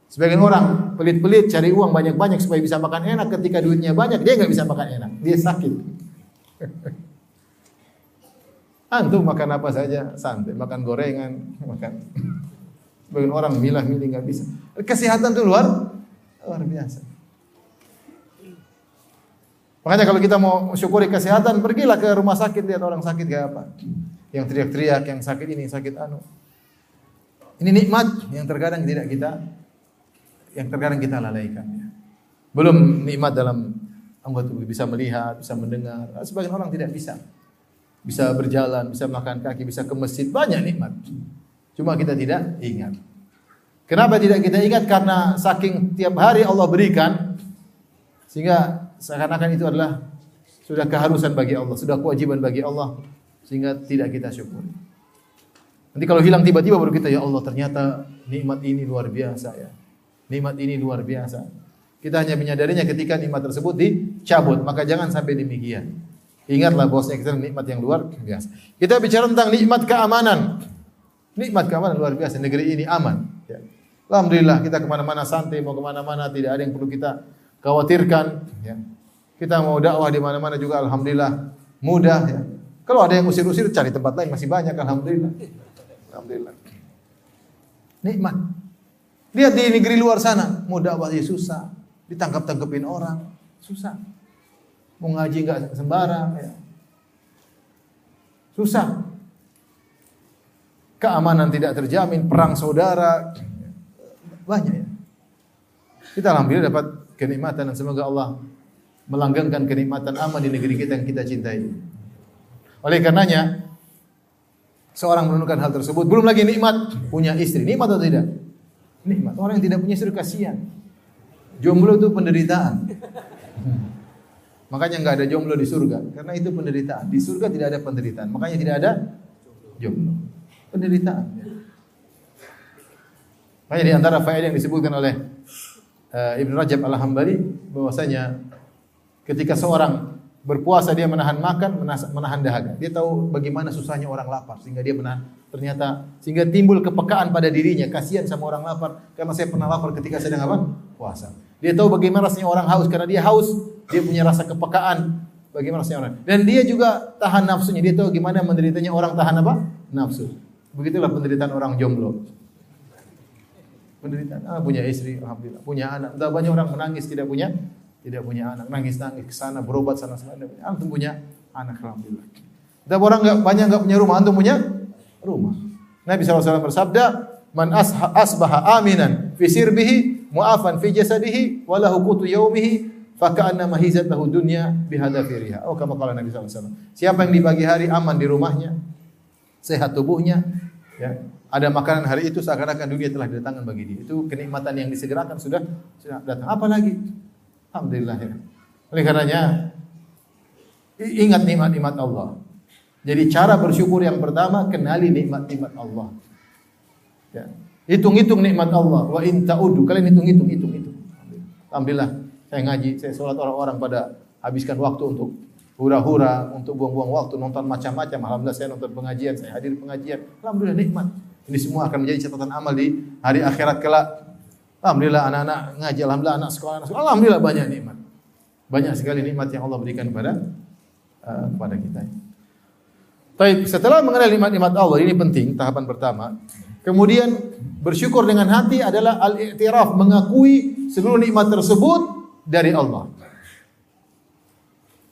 Sebagian orang pelit-pelit cari uang banyak-banyak supaya bisa makan enak. Ketika duitnya banyak, dia nggak bisa makan enak. Dia sakit. Antum makan apa saja santai, makan gorengan, makan. Sebagian orang milah-milih nggak bisa. Kesehatan itu luar luar biasa. Makanya kalau kita mau syukuri kesehatan, pergilah ke rumah sakit lihat orang sakit kayak apa. Yang teriak-teriak, yang sakit ini, sakit anu. Ini nikmat yang terkadang tidak kita yang terkadang kita lalaikan ya. Belum nikmat dalam anggota tubuh bisa melihat, bisa mendengar. Sebagian orang tidak bisa. Bisa berjalan, bisa makan kaki, bisa ke masjid, banyak nikmat. Cuma kita tidak ingat. Kenapa tidak kita ingat? Karena saking tiap hari Allah berikan sehingga seakan-akan itu adalah sudah keharusan bagi Allah, sudah kewajiban bagi Allah sehingga tidak kita syukur. Nanti kalau hilang tiba-tiba baru kita ya Allah ternyata nikmat ini luar biasa ya. Nikmat ini luar biasa. Kita hanya menyadarinya ketika nikmat tersebut dicabut, maka jangan sampai demikian. Ingatlah bosnya kita nikmat yang luar biasa. Kita bicara tentang nikmat keamanan. Nikmat keamanan luar biasa. Negeri ini aman. Ya. Alhamdulillah kita ke mana-mana santai, mau ke mana-mana tidak ada yang perlu kita khawatirkan. Ya. Kita mau dakwah di mana-mana juga alhamdulillah mudah ya. Kalau ada yang usir-usir cari tempat lain masih banyak alhamdulillah. Alhamdulillah. Nikmat. Lihat di negeri luar sana, mau dakwah susah, ditangkap-tangkepin orang, susah. Mau ngaji enggak sembarang ya. Susah. Keamanan tidak terjamin, perang saudara banyak ya. Kita alhamdulillah dapat kenikmatan dan semoga Allah melanggengkan kenikmatan aman di negeri kita yang kita cintai. Oleh karenanya, seorang menunjukkan hal tersebut, belum lagi nikmat punya istri. Nikmat atau tidak? Nikmat. Orang yang tidak punya istri kasihan. Jomblo itu penderitaan. Makanya nggak ada jomblo di surga, karena itu penderitaan. Di surga tidak ada penderitaan, makanya tidak ada jomblo. Penderitaan. Makanya di antara faedah yang disebutkan oleh uh, Ibn Rajab Al-Hambali bahwasanya Ketika seorang berpuasa dia menahan makan, menahan dahaga. Dia tahu bagaimana susahnya orang lapar sehingga dia menahan. Ternyata sehingga timbul kepekaan pada dirinya, kasihan sama orang lapar karena saya pernah lapar ketika sedang apa? puasa. Dia tahu bagaimana rasanya orang haus karena dia haus, dia punya rasa kepekaan bagaimana rasanya orang. Dan dia juga tahan nafsunya. Dia tahu gimana menderitanya orang tahan apa? Nafsu. Begitulah penderitaan orang jomblo. Penderitaan, ah, punya istri, alhamdulillah, punya anak. Entah banyak orang menangis tidak punya tidak punya anak, nangis-nangis ke sana, berobat sana sana. Antum punya anak alhamdulillah. Ada orang enggak banyak enggak punya rumah, antum punya rumah. Nabi SAW bersabda, "Man asbaha aminan fi sirbihi mu'afan fi jasadihi wa lahu qutu yaumihi faka'anna mahizat lahu dunya bihadafiriha." Oh, kama kala Nabi SAW. Siapa yang di pagi hari aman di rumahnya, sehat tubuhnya, ya, ada makanan hari itu seakan-akan dunia telah didatangkan bagi dia. Itu kenikmatan yang disegerakan sudah sudah datang. Apa lagi? Alhamdulillah ya. Oleh karenanya ingat nikmat-nikmat Allah. Jadi cara bersyukur yang pertama kenali nikmat-nikmat Allah. Ya. Hitung-hitung nikmat Allah. Wa in ta'udu. Kalian hitung-hitung, hitung-hitung. Alhamdulillah saya ngaji, saya sholat orang-orang pada habiskan waktu untuk hura-hura, untuk buang-buang waktu, nonton macam-macam. Alhamdulillah saya nonton pengajian, saya hadir pengajian. Alhamdulillah nikmat. Ini semua akan menjadi catatan amal di hari akhirat kelak. Alhamdulillah anak-anak ngaji, alhamdulillah anak sekolah, anak sekolah. Alhamdulillah banyak nikmat. Banyak sekali nikmat yang Allah berikan kepada uh, kepada kita. Baik, setelah mengenal nikmat-nikmat Allah, ini penting tahapan pertama. Kemudian bersyukur dengan hati adalah al-i'tiraf, mengakui seluruh nikmat tersebut dari Allah.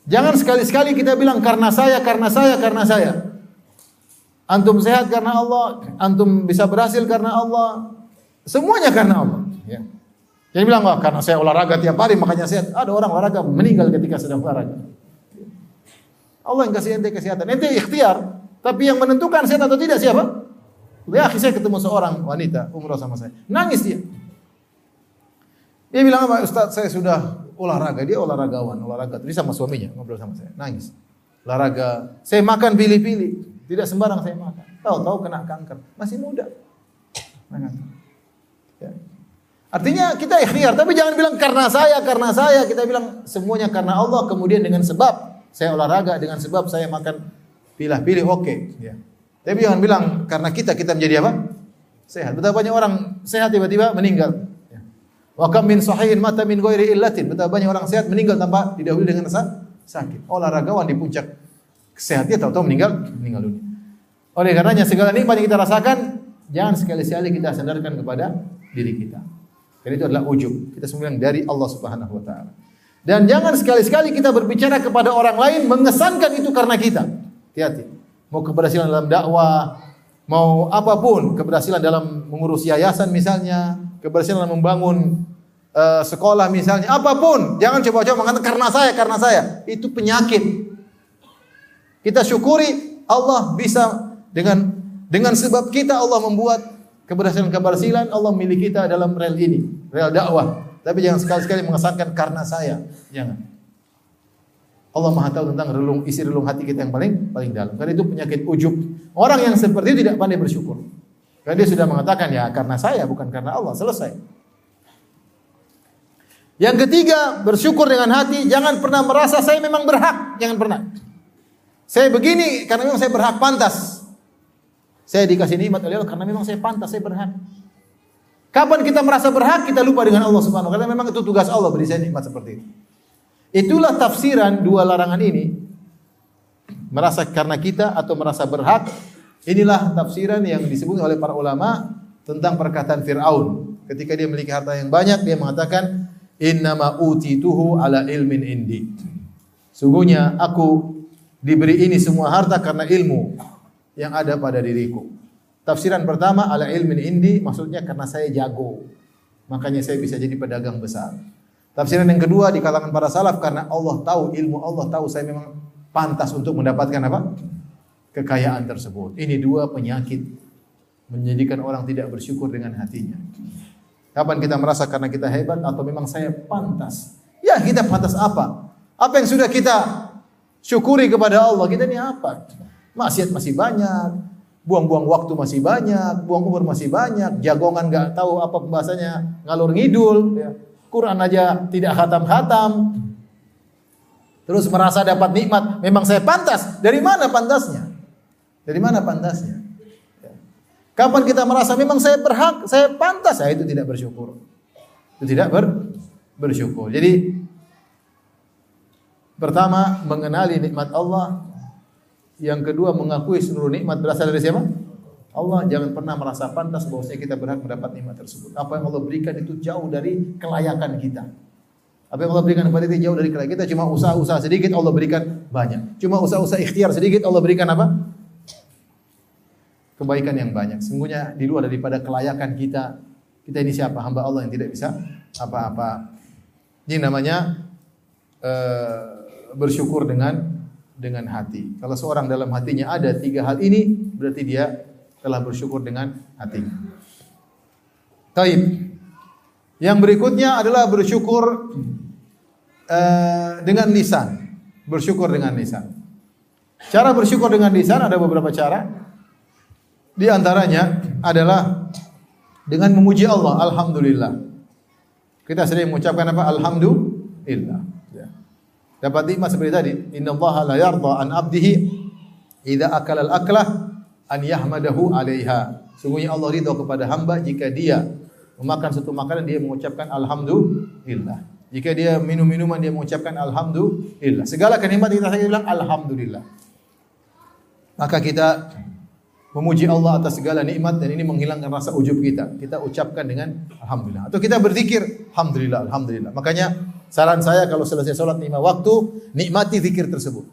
Jangan sekali-sekali kita bilang karena saya, karena saya, karena saya. Antum sehat karena Allah, antum bisa berhasil karena Allah. Semuanya karena Allah. Ya. Jadi bilang, oh, karena saya olahraga tiap hari makanya sehat. Ada orang olahraga meninggal ketika sedang olahraga. Allah yang kasih ente kesehatan. Ente ikhtiar. Tapi yang menentukan sehat atau tidak siapa? Ya, saya ketemu seorang wanita umroh sama saya. Nangis dia. Dia bilang apa? Ustaz, saya sudah olahraga. Dia olahragawan, olahraga. Tadi sama suaminya ngobrol sama saya. Nangis. Olahraga. Saya makan pilih-pilih. Tidak sembarang saya makan. Tahu-tahu kena kanker. Masih muda. Ya. Artinya kita ikhtiar, tapi jangan bilang karena saya, karena saya. Kita bilang semuanya karena Allah. Kemudian dengan sebab saya olahraga, dengan sebab saya makan pilih-pilih. Oke. Okay. Ya. Tapi jangan bilang karena kita kita menjadi apa? Sehat. Betapa banyak orang sehat tiba-tiba meninggal. Kam min sahihin mata min ghairi illatin. Betapa banyak orang sehat meninggal tanpa didahului dengan sakit. Olahragawan di puncak kesehatannya tahu-tahu meninggal meninggal dunia. Oleh karenanya segala nikmat yang kita rasakan jangan sekali-sekali kita sandarkan kepada diri kita. Karena itu adalah ujub. Kita semua yang dari Allah Subhanahu wa taala. Dan jangan sekali-sekali kita berbicara kepada orang lain mengesankan itu karena kita. Hati-hati. Mau keberhasilan dalam dakwah, mau apa pun, keberhasilan dalam mengurus yayasan misalnya, keberhasilan dalam membangun uh, sekolah misalnya, apa pun, jangan coba-coba mengatakan karena saya, karena saya. Itu penyakit. Kita syukuri Allah bisa dengan dengan sebab kita Allah membuat keberhasilan-keberhasilan Allah milik kita dalam rel ini, rel dakwah. Tapi jangan sekali-sekali mengesankan karena saya. Jangan. Allah Maha tahu tentang relung isi relung hati kita yang paling paling dalam. Karena itu penyakit ujub. Orang yang seperti itu tidak pandai bersyukur. Karena dia sudah mengatakan ya karena saya bukan karena Allah. Selesai. Yang ketiga, bersyukur dengan hati, jangan pernah merasa saya memang berhak, jangan pernah. Saya begini karena memang saya berhak pantas. Saya dikasih nikmat oleh Allah karena memang saya pantas, saya berhak. Kapan kita merasa berhak, kita lupa dengan Allah Subhanahu karena memang itu tugas Allah beri saya nikmat seperti itu. Itulah tafsiran dua larangan ini. Merasa karena kita atau merasa berhak Inilah tafsiran yang disebut oleh para ulama tentang perkataan Fir'aun. Ketika dia memiliki harta yang banyak, dia mengatakan, Innama utituhu ala ilmin indi. Sungguhnya aku diberi ini semua harta karena ilmu yang ada pada diriku. Tafsiran pertama ala ilmin indi maksudnya karena saya jago. Makanya saya bisa jadi pedagang besar. Tafsiran yang kedua di kalangan para salaf karena Allah tahu ilmu Allah tahu saya memang pantas untuk mendapatkan apa? kekayaan tersebut. Ini dua penyakit menjadikan orang tidak bersyukur dengan hatinya. Kapan kita merasa karena kita hebat atau memang saya pantas? Ya, kita pantas apa? Apa yang sudah kita syukuri kepada Allah? Kita ini apa? Maksiat masih banyak, buang-buang waktu masih banyak, buang umur masih banyak, jagongan nggak tahu apa bahasanya ngalur ngidul, ya. Quran aja tidak khatam-khatam. Terus merasa dapat nikmat, memang saya pantas. Dari mana pantasnya? Dari mana pantasnya? Ya. Kapan kita merasa memang saya berhak, saya pantas, saya itu tidak bersyukur. Itu tidak ber, bersyukur. Jadi pertama mengenali nikmat Allah, yang kedua mengakui seluruh nikmat berasal dari siapa? Allah jangan pernah merasa pantas bahwasanya kita berhak mendapat nikmat tersebut. Apa yang Allah berikan itu jauh dari kelayakan kita. Apa yang Allah berikan kepada kita jauh dari kelayakan kita. Cuma usaha-usaha sedikit Allah berikan banyak. Cuma usaha-usaha ikhtiar sedikit Allah berikan apa? kebaikan yang banyak. Sungguhnya di luar daripada kelayakan kita, kita ini siapa? Hamba Allah yang tidak bisa apa-apa. Ini namanya uh, bersyukur dengan dengan hati. Kalau seorang dalam hatinya ada tiga hal ini, berarti dia telah bersyukur dengan hati. Taib. Yang berikutnya adalah bersyukur uh, dengan lisan. Bersyukur dengan lisan. Cara bersyukur dengan lisan ada beberapa cara. Di antaranya adalah dengan memuji Allah, alhamdulillah. Kita sering mengucapkan apa? Alhamdulillah. Dapat nikmat seperti tadi, innallaha la yarda an abdihi idza akala al-aklah an yahmadahu 'alaiha. Sungguhnya Allah ridha kepada hamba jika dia memakan satu makanan dia mengucapkan alhamdulillah. Jika dia minum minuman dia mengucapkan alhamdulillah. Segala kenikmatan kita saya bilang alhamdulillah. Maka kita memuji Allah atas segala nikmat dan ini menghilangkan rasa ujub kita. Kita ucapkan dengan alhamdulillah. Atau kita berzikir alhamdulillah, alhamdulillah. Makanya saran saya kalau selesai sholat lima waktu, nikmati zikir tersebut.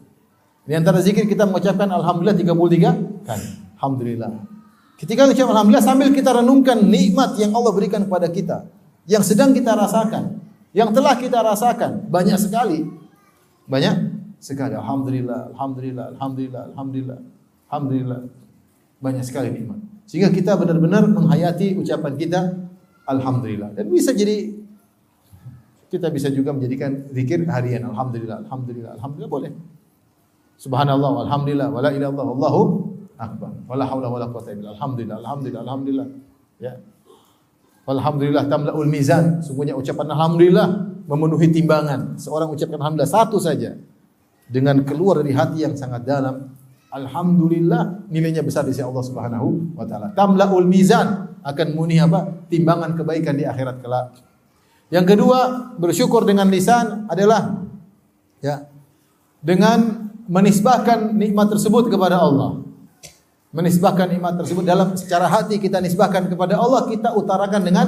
Di antara zikir kita mengucapkan alhamdulillah 33 kali. Alhamdulillah. Ketika ucap alhamdulillah sambil kita renungkan nikmat yang Allah berikan kepada kita, yang sedang kita rasakan, yang telah kita rasakan banyak sekali. Banyak sekali. Alhamdulillah, alhamdulillah, alhamdulillah, alhamdulillah. Alhamdulillah. Banyak sekali nikmat. Sehingga kita benar-benar menghayati ucapan kita alhamdulillah. Dan bisa jadi kita bisa juga menjadikan zikir harian alhamdulillah, alhamdulillah, alhamdulillah boleh. Subhanallah, alhamdulillah, wala ilaha illallah, wallahu akbar. Wala haula wala quwata illa alhamdulillah, alhamdulillah, alhamdulillah. Ya. Alhamdulillah tamlaul mizan. Sungguhnya ucapan alhamdulillah memenuhi timbangan. Seorang ucapkan alhamdulillah satu saja dengan keluar dari hati yang sangat dalam Alhamdulillah nilainya besar di sisi Allah Subhanahu wa taala. Tamlaul mizan akan muni apa? Timbangan kebaikan di akhirat kelak. Yang kedua, bersyukur dengan lisan adalah ya dengan menisbahkan nikmat tersebut kepada Allah. Menisbahkan nikmat tersebut dalam secara hati kita nisbahkan kepada Allah, kita utarakan dengan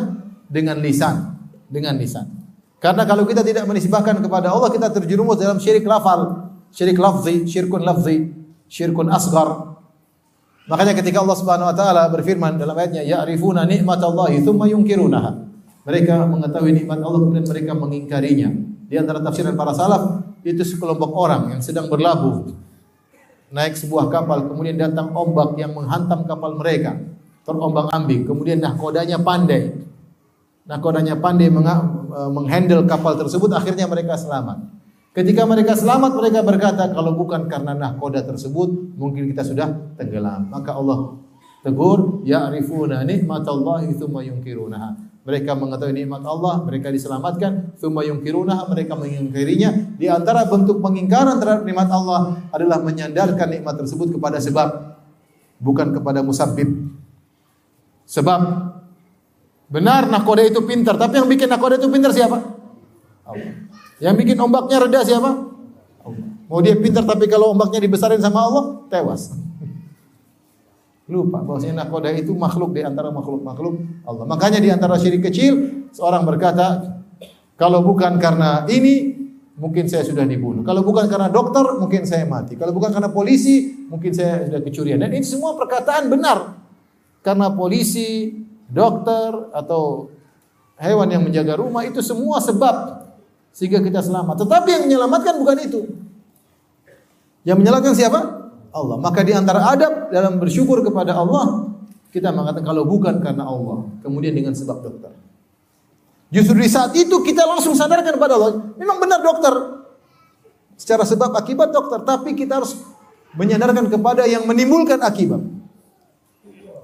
dengan lisan, dengan lisan. Karena kalau kita tidak menisbahkan kepada Allah, kita terjerumus dalam syirik lafal, syirik lafzi, syirkun lafzi syirkun asghar. Makanya ketika Allah Subhanahu wa taala berfirman dalam ayatnya ya'rifuna nikmatallahi tsumma yunkirunaha. Mereka mengetahui nikmat Allah kemudian mereka mengingkarinya. Di antara tafsiran para salaf itu sekelompok orang yang sedang berlabuh naik sebuah kapal kemudian datang ombak yang menghantam kapal mereka terombang-ambing kemudian nahkodanya pandai nahkodanya pandai menghandle kapal tersebut akhirnya mereka selamat Ketika mereka selamat, mereka berkata, kalau bukan karena nahkoda tersebut, mungkin kita sudah tenggelam. Maka Allah tegur, ya'rifuna nikmatallahi thumma yungkirunaha. Mereka mengetahui nikmat Allah, mereka diselamatkan, thumma yungkirunaha, mereka mengingkarinya. Di antara bentuk pengingkaran terhadap nikmat Allah adalah menyandarkan nikmat tersebut kepada sebab, bukan kepada musabbib. Sebab benar nahkoda itu pintar, tapi yang bikin nahkoda itu pintar siapa? Allah. Yang bikin ombaknya reda siapa? Allah. Mau dia pintar tapi kalau ombaknya dibesarin sama Allah, tewas. Lupa bahwasanya nakoda itu makhluk di antara makhluk-makhluk Allah. Makanya di antara syirik kecil, seorang berkata, kalau bukan karena ini, mungkin saya sudah dibunuh. Kalau bukan karena dokter, mungkin saya mati. Kalau bukan karena polisi, mungkin saya sudah kecurian. Dan ini semua perkataan benar. Karena polisi, dokter, atau hewan yang menjaga rumah, itu semua sebab sehingga kita selamat. Tetapi yang menyelamatkan bukan itu. Yang menyelamatkan siapa? Allah. Maka di antara adab dalam bersyukur kepada Allah, kita mengatakan kalau bukan karena Allah, kemudian dengan sebab dokter. Justru di saat itu kita langsung sadarkan kepada Allah, memang benar dokter. Secara sebab akibat dokter, tapi kita harus menyadarkan kepada yang menimbulkan akibat.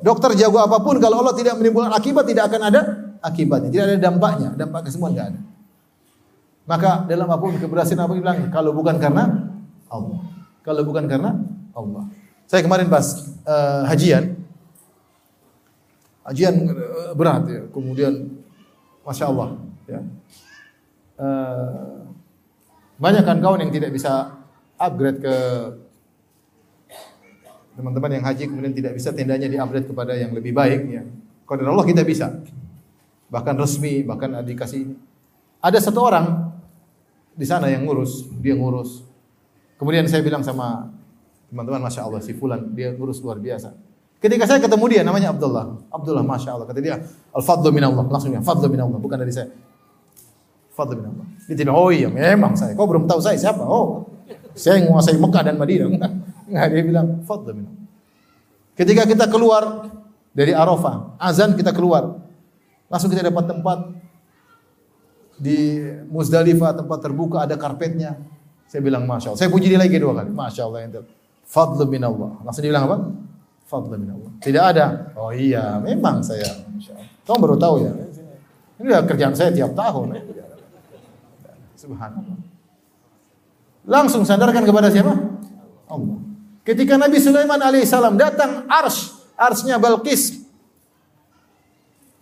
Dokter jago apa pun kalau Allah tidak menimbulkan akibat tidak akan ada akibatnya, tidak ada dampaknya, dampak kesembuhan tidak ada. Maka dalam apa pun keberhasilan apa bilang kalau bukan karena Allah. Kalau bukan karena Allah. Saya kemarin pas uh, hajian. Hajian uh, berat ya. Kemudian Masya Allah ya. Uh, banyak kan kawan yang tidak bisa upgrade ke teman-teman yang haji kemudian tidak bisa tendanya di-upgrade kepada yang lebih baik ya. Kalau Allah kita bisa. Bahkan resmi, bahkan dikasih ada satu orang di sana yang ngurus, dia ngurus. Kemudian saya bilang sama teman-teman, masya Allah si Fulan dia ngurus luar biasa. Ketika saya ketemu dia namanya Abdullah, Abdullah masya Allah kata dia al fadlu min Allah langsung ya fadlu min Allah bukan dari saya. Fadlu min Allah. Dia tidak oh iya memang saya. Kau belum tahu saya siapa? Oh saya menguasai Mekah dan Madinah. Enggak, dia bilang fadlu min Allah. Ketika kita keluar dari Arafah, azan kita keluar. Langsung kita dapat tempat di Muzdalifah tempat terbuka ada karpetnya. Saya bilang Masya Allah. Saya puji dia lagi dua kali. Masya Allah. Fadlu min Allah. Langsung dia bilang apa? Fadlu min Allah. Tidak ada. Oh iya, memang saya. Kamu baru tahu ya. Ini udah kerjaan saya tiap tahun. Subhanallah. Langsung sandarkan kepada siapa? Allah. Ketika Nabi Sulaiman alaihissalam datang ars, arsnya Balqis.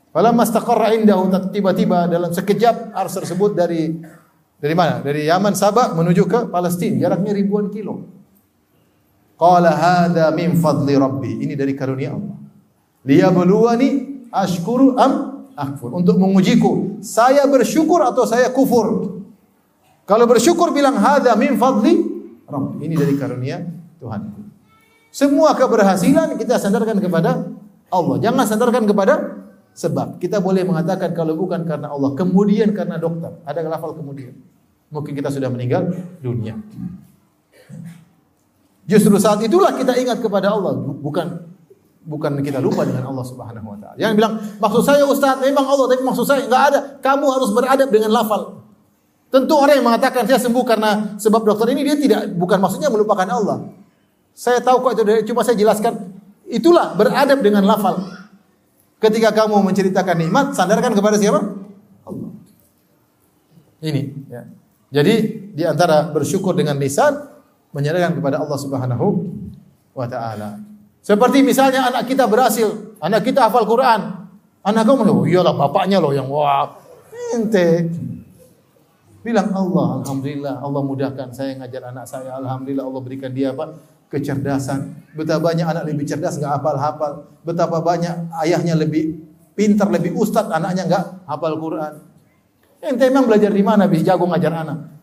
Falamma istaqarra indahu tiba-tiba dalam sekejap ars tersebut dari dari mana? Dari Yaman Sabah menuju ke Palestina, jaraknya ribuan kilo. Qala hadza min fadli rabbi. Ini dari karunia Allah. Liyabluwani ashkuru am akfur. Untuk mengujiku, saya bersyukur atau saya kufur. Kalau bersyukur bilang hadza min fadli rabbi. Ini dari karunia Tuhan. Semua keberhasilan kita sandarkan kepada Allah. Jangan sandarkan kepada sebab. Kita boleh mengatakan kalau bukan karena Allah, kemudian karena dokter. Ada lafal kemudian. Mungkin kita sudah meninggal dunia. Justru saat itulah kita ingat kepada Allah, bukan bukan kita lupa dengan Allah Subhanahu wa taala. Yang bilang, maksud saya Ustaz, memang Allah, tapi maksud saya enggak ada. Kamu harus beradab dengan lafal. Tentu orang yang mengatakan saya sembuh karena sebab dokter ini dia tidak bukan maksudnya melupakan Allah. Saya tahu kok itu cuma saya jelaskan itulah beradab dengan lafal. Ketika kamu menceritakan nikmat, sandarkan kepada siapa? Allah. Ini ya. Jadi di antara bersyukur dengan lisan menyandarkan kepada Allah Subhanahu wa taala. Seperti misalnya anak kita berhasil, anak kita hafal Quran. Anak kamu, oh iyalah bapaknya loh yang wah, ente. Bilang Allah, Alhamdulillah Allah mudahkan saya ngajar anak saya. Alhamdulillah Allah berikan dia apa? Kecerdasan. Betapa banyak anak lebih cerdas nggak hafal-hafal. Betapa banyak ayahnya lebih pintar, lebih ustad, anaknya nggak hafal Quran. Ente emang belajar di mana bisa jago ngajar anak?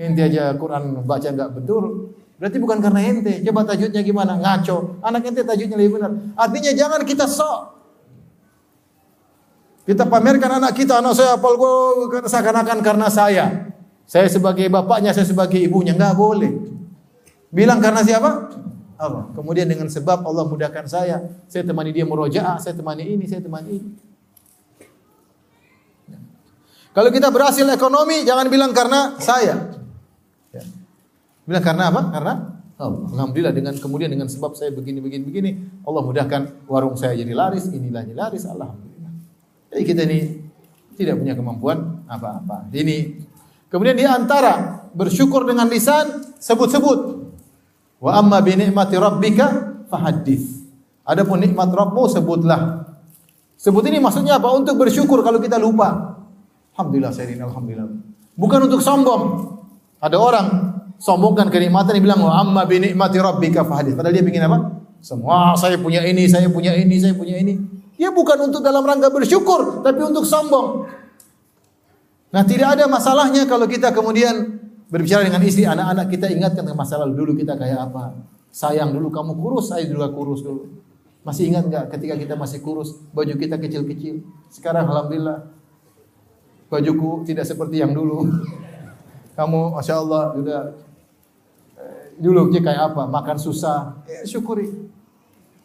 Ente aja Quran baca nggak betul. Berarti bukan karena ente. Coba tajudnya gimana? Ngaco. Anak ente tajudnya lebih benar. Artinya jangan kita sok. Kita pamerkan anak kita, anak saya apal gue seakan-akan karena saya. Saya sebagai bapaknya, saya sebagai ibunya. Enggak boleh. Bilang karena siapa? Allah. Kemudian dengan sebab Allah mudahkan saya, saya temani dia murojaah, saya temani ini, saya temani ini. Kalau kita berhasil ekonomi, jangan bilang karena saya. Bilang karena apa? Karena Allah. Alhamdulillah dengan kemudian dengan sebab saya begini begini begini, Allah mudahkan warung saya jadi laris, inilah jadi laris, alhamdulillah. Jadi kita ini tidak punya kemampuan apa-apa. Ini kemudian di antara bersyukur dengan lisan sebut-sebut. Wa amma bi ni'mati rabbika fahaddits. Adapun nikmat Rabbmu sebutlah. Sebut ini maksudnya apa? Untuk bersyukur kalau kita lupa. Alhamdulillah saya ini alhamdulillah. Bukan untuk sombong. Ada orang sombongkan kenikmatan dia bilang wa amma bi ni'mati rabbika fahaddits. Padahal dia ingin apa? Semua saya punya ini, saya punya ini, saya punya ini. Ya bukan untuk dalam rangka bersyukur, tapi untuk sombong. Nah, tidak ada masalahnya kalau kita kemudian berbicara dengan istri, anak-anak kita ingatkan tentang masa lalu dulu kita kayak apa. Sayang dulu kamu kurus, saya juga kurus dulu. Masih ingat nggak ketika kita masih kurus, baju kita kecil-kecil. Sekarang alhamdulillah bajuku tidak seperti yang dulu. Kamu masya Allah sudah dulu kayak apa, makan susah. Eh, syukuri.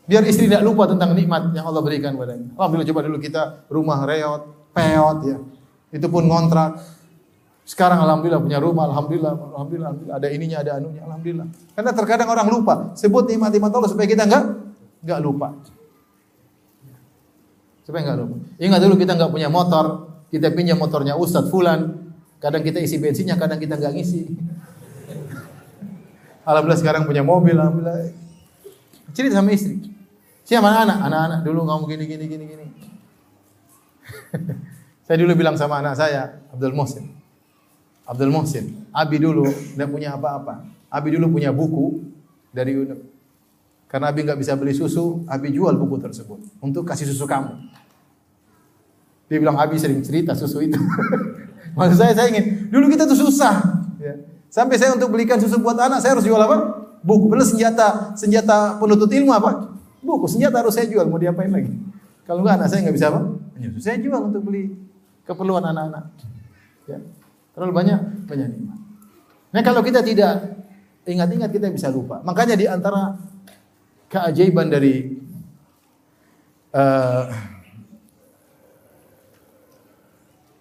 Biar istri tidak lupa tentang nikmat yang Allah berikan padanya. Alhamdulillah coba dulu kita rumah reot, peot ya. Itu pun ngontrak. Sekarang alhamdulillah punya rumah, alhamdulillah, alhamdulillah, alhamdulillah. ada ininya, ada anunya, alhamdulillah. Karena terkadang orang lupa sebut nikmat-nikmat Allah supaya kita enggak enggak lupa. Supaya enggak lupa. Ingat dulu kita enggak punya motor, kita pinjam motornya Ustadz Fulan, kadang kita isi bensinnya, kadang kita enggak ngisi. Alhamdulillah sekarang punya mobil, alhamdulillah. Cerita sama istri. Siapa anak-anak? Anak-anak dulu kamu gini gini gini gini. saya dulu bilang sama anak saya, Abdul Muhsin. Abdul Muhsin, Abi dulu tidak punya apa-apa. Abi dulu punya buku dari karena Abi nggak bisa beli susu, Abi jual buku tersebut untuk kasih susu kamu. Dia bilang Abi sering cerita susu itu. Maksud saya saya ingin dulu kita tuh susah. Sampai saya untuk belikan susu buat anak saya harus jual apa? Buku. Belum senjata senjata penuntut ilmu apa? Buku senjata harus saya jual, mau diapain lagi? Kalau enggak anak saya nggak bisa apa? Menyusu. Saya jual untuk beli keperluan anak-anak. Ya. Terlalu banyak banyak nikmat. Nah kalau kita tidak ingat-ingat kita bisa lupa. Makanya di antara keajaiban dari uh,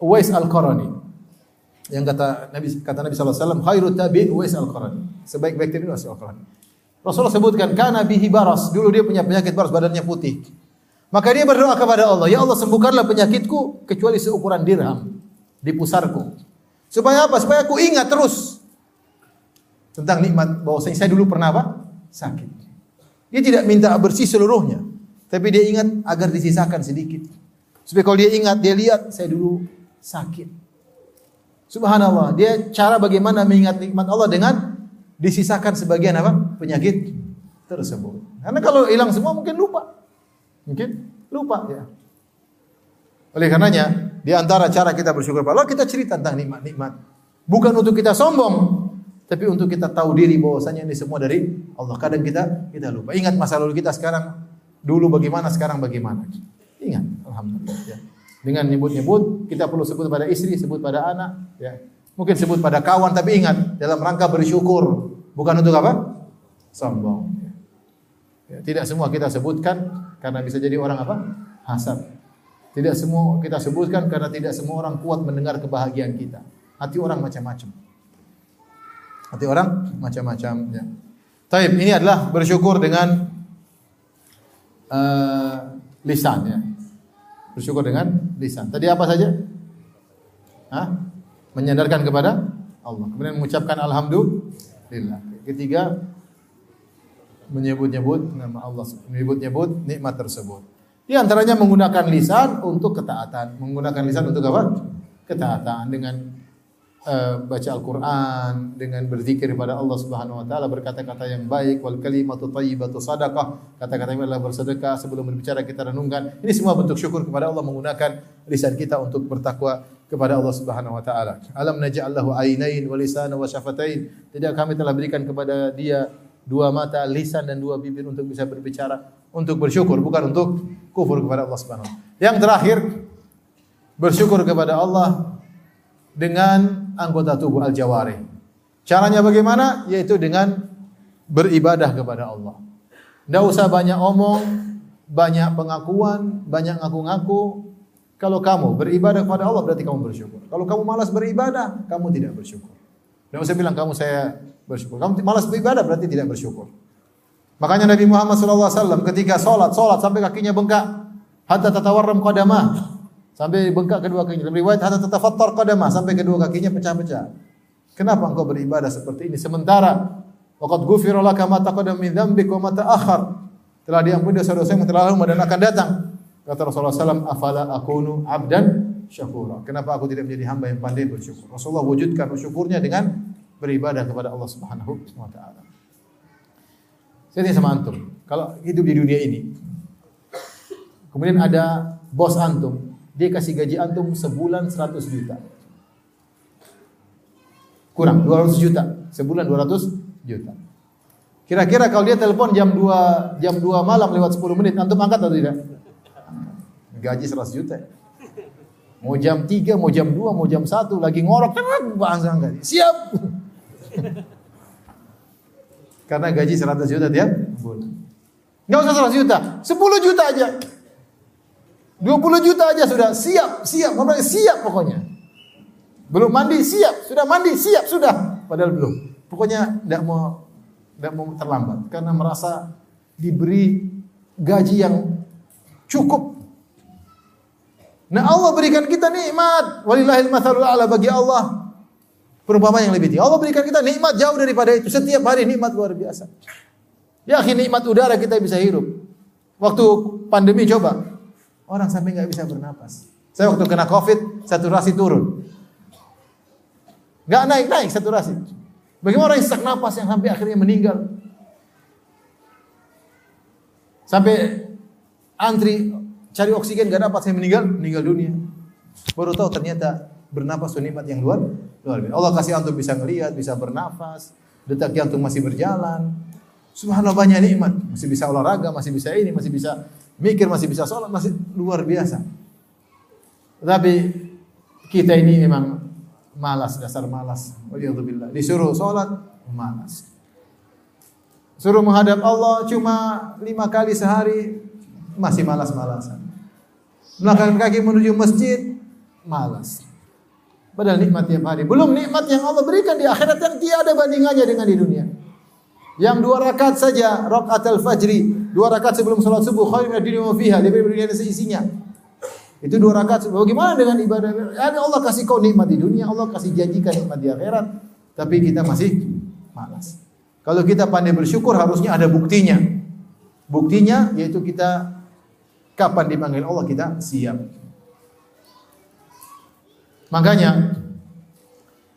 Uwais Al-Qarani yang kata Nabi kata Nabi wasallam khairu tabi'in Uwais Al-Qarani. Sebaik-baik tabi'in Uwais Al-Qarani. Rasulullah sebutkan karena bihi baras. Dulu dia punya penyakit baras, badannya putih. Maka dia berdoa kepada Allah, "Ya Allah, sembuhkanlah penyakitku kecuali seukuran dirham di pusarku." Supaya apa? Supaya aku ingat terus. tentang nikmat bahwasanya saya dulu pernah apa? Sakit. Dia tidak minta bersih seluruhnya, tapi dia ingat agar disisakan sedikit. Supaya kalau dia ingat, dia lihat saya dulu sakit. Subhanallah, dia cara bagaimana mengingat nikmat Allah dengan disisakan sebagian apa? penyakit tersebut. Karena kalau hilang semua mungkin lupa. Mungkin lupa ya. Oleh karenanya, di antara cara kita bersyukur pada Allah, kita cerita tentang nikmat-nikmat. Bukan untuk kita sombong, tapi untuk kita tahu diri bahwasanya ini semua dari Allah. Kadang kita kita lupa. Ingat masa lalu kita sekarang dulu bagaimana, sekarang bagaimana. Ingat, alhamdulillah ya. Dengan nyebut-nyebut, kita perlu sebut pada istri, sebut pada anak, ya. Mungkin sebut pada kawan, tapi ingat dalam rangka bersyukur, bukan untuk apa? Sombong. Ya, tidak semua kita sebutkan karena bisa jadi orang apa? Hasad. Tidak semua kita sebutkan karena tidak semua orang kuat mendengar kebahagiaan kita. Hati orang macam-macam. Hati orang macam-macam. Ya. Taib, ini adalah bersyukur dengan uh, lisan ya. Bersyukur dengan lisan. Tadi apa saja? Hah? Menyandarkan kepada Allah. Kemudian mengucapkan alhamdulillah. Ketiga menyebut-nyebut nama Allah, menyebut-nyebut nikmat tersebut. Di antaranya menggunakan lisan untuk ketaatan. Menggunakan lisan untuk apa? Ketaatan dengan uh, baca Al-Qur'an, dengan berzikir kepada Allah Subhanahu wa taala, berkata-kata yang baik, wal kalimatu thayyibatu sadaqah. Kata-kata yang adalah bersedekah sebelum berbicara kita renungkan. Ini semua bentuk syukur kepada Allah menggunakan lisan kita untuk bertakwa kepada Allah Subhanahu wa taala. Alam naj'al lahu ainain wa lisana wa syafatain. Tidak kami telah berikan kepada dia dua mata, lisan dan dua bibir untuk bisa berbicara untuk bersyukur bukan untuk kufur kepada Allah Subhanahu Yang terakhir bersyukur kepada Allah dengan anggota tubuh al-jawarih. Caranya bagaimana? Yaitu dengan beribadah kepada Allah. Tidak usah banyak omong, banyak pengakuan, banyak ngaku-ngaku. Kalau kamu beribadah kepada Allah berarti kamu bersyukur. Kalau kamu malas beribadah, kamu tidak bersyukur. Tidak usah bilang kamu saya bersyukur. Kamu malas beribadah berarti tidak bersyukur. Makanya Nabi Muhammad SAW ketika sholat, sholat sampai kakinya bengkak. Hatta tatawarram qadamah. Sampai bengkak kedua kakinya. Dalam riwayat hatta tatafattar qadamah. Sampai kedua kakinya pecah-pecah. Kenapa engkau beribadah seperti ini? Sementara waqad ghufira laka ma taqaddama min dzambik wa ma. Telah diampuni dosa-dosa yang telah lalu dan akan datang. Kata Rasulullah SAW, afala akunu abdan syakura. Kenapa aku tidak menjadi hamba yang pandai bersyukur? Rasulullah wujudkan syukurnya dengan beribadah kepada Allah Subhanahu wa taala. Saya tanya sama antum, kalau hidup di dunia ini, kemudian ada bos antum, dia kasih gaji antum sebulan 100 juta. Kurang 200 juta, sebulan 200 juta. Kira-kira kalau dia telepon jam 2 jam 2 malam lewat 10 menit, antum angkat atau tidak? Gaji 100 juta. Mau jam 3, mau jam 2, mau jam 1 lagi ngorok, bangsa angkat. Siap. Karena gaji 100 juta tiap bulan. Enggak usah 100 juta, 10 juta aja. 20 juta aja sudah siap, siap, ngomong siap pokoknya. Belum mandi siap, sudah mandi siap sudah, padahal belum. Pokoknya tidak mau tidak mau terlambat karena merasa diberi gaji yang cukup. Nah Allah berikan kita nikmat. Walillahil mathalul a'la bagi Allah Perumpamaan yang lebih tinggi. Allah berikan kita nikmat jauh daripada itu. Setiap hari nikmat luar biasa. Ya, nikmat udara kita bisa hirup. Waktu pandemi coba, orang sampai nggak bisa bernapas. Saya waktu kena COVID, saturasi turun. Nggak naik naik saturasi. Bagaimana orang yang sesak napas yang sampai akhirnya meninggal? Sampai antri cari oksigen gak dapat saya meninggal, meninggal dunia. Baru tahu ternyata bernapas itu nikmat yang luar luar biasa. Allah kasih antum bisa ngelihat, bisa bernafas, detak jantung masih berjalan. Subhanallah banyak nikmat, masih bisa olahraga, masih bisa ini, masih bisa mikir, masih bisa sholat, masih luar biasa. Tapi kita ini memang malas, dasar malas. Waliyadzubillah. Disuruh sholat, malas. Suruh menghadap Allah cuma lima kali sehari, masih malas-malasan. Melangkahkan kaki menuju masjid, malas. Padahal nikmat tiap hari. Belum nikmat yang Allah berikan di akhirat yang tiada bandingannya dengan di dunia. Yang dua rakaat saja, rakaat al-fajri, dua rakaat sebelum salat subuh, khair min dunia wa fiha, lebih dari dunia dan seisinya. Itu dua rakaat. Bagaimana dengan ibadah? Ya Allah kasih kau nikmat di dunia, Allah kasih janjikan nikmat di akhirat, tapi kita masih malas. Kalau kita pandai bersyukur harusnya ada buktinya. Buktinya yaitu kita kapan dipanggil Allah kita siap. Makanya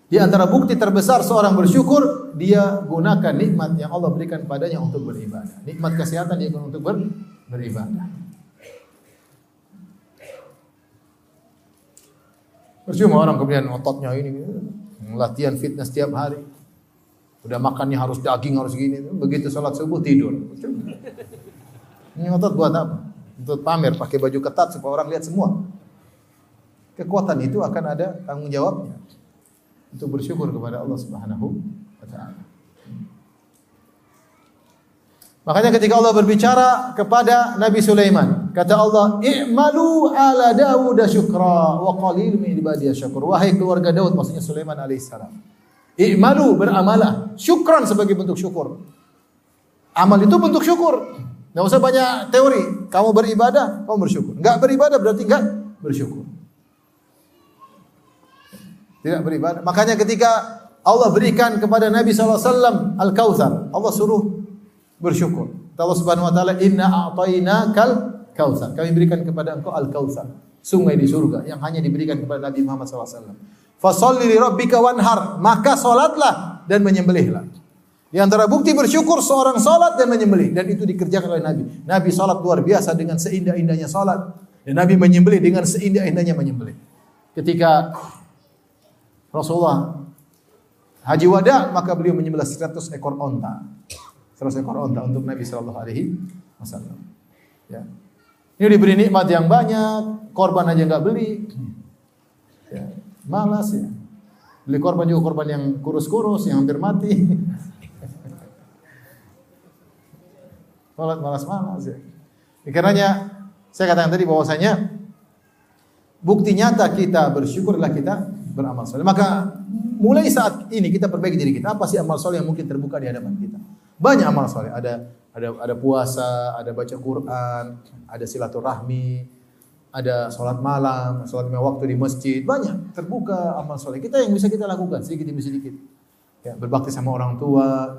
di antara bukti terbesar seorang bersyukur, dia gunakan nikmat yang Allah berikan padanya untuk beribadah. Nikmat kesehatan dia gunakan untuk ber, beribadah. Percuma orang kemudian ototnya ini latihan fitness setiap hari. Udah makannya harus daging harus gini. Begitu sholat subuh tidur. Ini otot buat apa? Untuk pamer pakai baju ketat supaya orang lihat semua kekuatan itu akan ada tanggung jawabnya untuk bersyukur kepada Allah Subhanahu wa taala. Makanya ketika Allah berbicara kepada Nabi Sulaiman, kata Allah, "I'malu ala Dawud syukra wa qalil min ibadiyah syakur." Wahai keluarga Daud, maksudnya Sulaiman alaihissalam. I'malu beramalah, syukran sebagai bentuk syukur. Amal itu bentuk syukur. Enggak usah banyak teori. Kamu beribadah, kamu bersyukur. Enggak beribadah berarti enggak bersyukur. Tidak beribadah. Makanya ketika Allah berikan kepada Nabi SAW Al-Kautsar, Allah suruh bersyukur. Allah Subhanahu wa taala, "Inna a'tainakal kautsar." Kami berikan kepada engkau Al-Kautsar, sungai di surga yang hanya diberikan kepada Nabi Muhammad SAW. Fasalli li rabbika wanhar, maka salatlah dan menyembelihlah. Di antara bukti bersyukur seorang salat dan menyembelih dan itu dikerjakan oleh Nabi. Nabi salat luar biasa dengan seindah-indahnya salat dan Nabi menyembelih dengan seindah-indahnya menyembelih. Ketika Rasulullah haji wada maka beliau menyembelih 100 ekor onta. 100 ekor onta untuk Nabi sallallahu alaihi wasallam. Ya. Ini diberi nikmat yang banyak, korban aja enggak beli. Ya, malas ya. Beli korban juga korban yang kurus-kurus, yang hampir mati. Malas malas-malas ya. Karenanya saya katakan tadi bahwasanya bukti nyata kita bersyukur adalah kita beramal soleh. Maka mulai saat ini kita perbaiki diri kita. Apa sih amal soleh yang mungkin terbuka di hadapan kita? Banyak amal soleh. Ada ada ada puasa, ada baca Quran, ada silaturahmi, ada sholat malam, sholat lima waktu di masjid. Banyak terbuka amal soleh. Kita yang bisa kita lakukan sedikit demi sedikit. Ya, berbakti sama orang tua,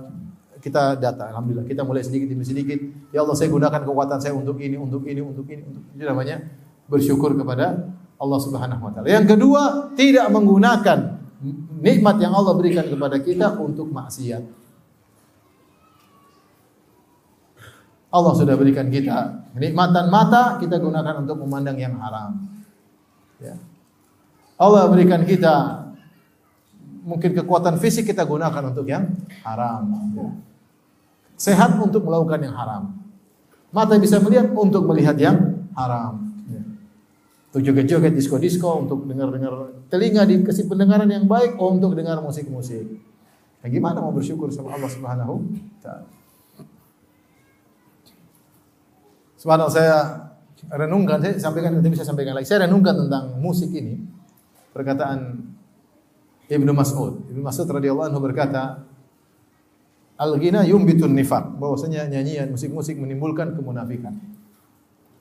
kita data, alhamdulillah kita mulai sedikit demi sedikit. Ya Allah, saya gunakan kekuatan saya untuk ini, untuk ini, untuk ini, untuk ini namanya bersyukur kepada Allah Subhanahu wa taala. Yang kedua, tidak menggunakan nikmat yang Allah berikan kepada kita untuk maksiat. Allah sudah berikan kita kenikmatan mata, kita gunakan untuk memandang yang haram. Ya. Allah berikan kita mungkin kekuatan fisik kita gunakan untuk yang haram. Ya. Sehat untuk melakukan yang haram. Mata bisa melihat untuk melihat yang haram. Untuk joget-joget disco-disco, untuk dengar-dengar telinga dikasih pendengaran yang baik, oh, untuk dengar musik-musik. Nah, gimana mau bersyukur sama Allah Subhanahu taala? Subhanallah saya renungkan, saya sampaikan nanti bisa sampaikan lagi. Saya renungkan tentang musik ini. Perkataan Ibnu Mas'ud. Ibnu Mas'ud radhiyallahu anhu berkata, Al-ghina yumbitun nifaq, bahwasanya nyanyian musik-musik menimbulkan kemunafikan.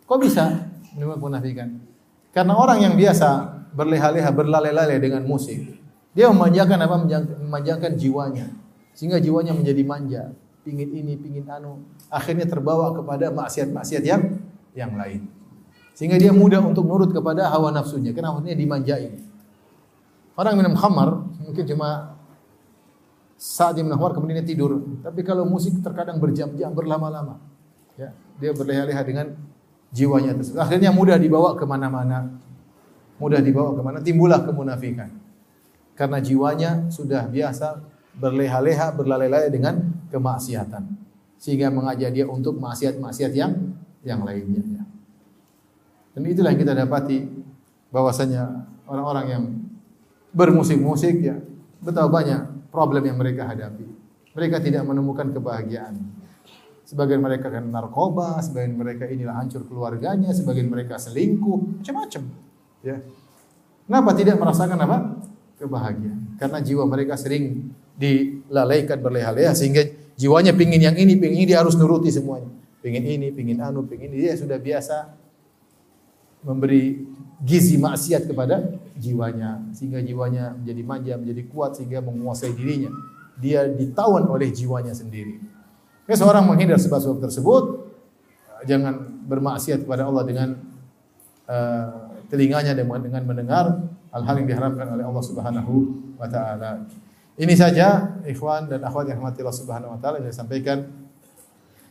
Kok bisa menimbulkan kemunafikan? Karena orang yang biasa berleha-leha, berlale-lale dengan musik, dia memanjakan apa? Memanjakan jiwanya. Sehingga jiwanya menjadi manja, pingin ini, pingin anu, akhirnya terbawa kepada maksiat-maksiat yang yang lain. Sehingga dia mudah untuk nurut kepada hawa nafsunya, karena maksudnya dimanjain. Orang minum khamar mungkin cuma saat dia khamar kemudian dia tidur. Tapi kalau musik terkadang berjam-jam, berlama-lama. Ya, dia berleha-leha dengan jiwanya tersebut. Akhirnya mudah dibawa ke mana-mana. Mudah dibawa ke mana, timbullah kemunafikan. Karena jiwanya sudah biasa berleha-leha, berlalai-lalai dengan kemaksiatan. Sehingga mengajak dia untuk maksiat-maksiat yang yang lainnya. Ya. Dan itulah yang kita dapati bahwasanya orang-orang yang bermusik-musik ya betapa banyak problem yang mereka hadapi. Mereka tidak menemukan kebahagiaan. Sebagian mereka kan narkoba, sebagian mereka inilah hancur keluarganya, sebagian mereka selingkuh, macam-macam. Ya. Kenapa tidak merasakan apa? Kebahagiaan. Karena jiwa mereka sering dilalaikan berleha-leha sehingga jiwanya pingin yang ini, pingin ini dia harus nuruti semuanya. Pingin ini, pingin anu, pingin ini dia sudah biasa memberi gizi maksiat kepada jiwanya sehingga jiwanya menjadi manja, menjadi kuat sehingga menguasai dirinya. dia ditawan oleh jiwanya sendiri. Ya, seorang menghindar sebab-sebab tersebut, jangan bermaksiat kepada Allah dengan uh, telinganya dengan mendengar hal-hal yang diharamkan oleh Allah Subhanahu wa taala. Ini saja ikhwan dan akhwat yang rahmati Allah Subhanahu wa taala yang saya sampaikan.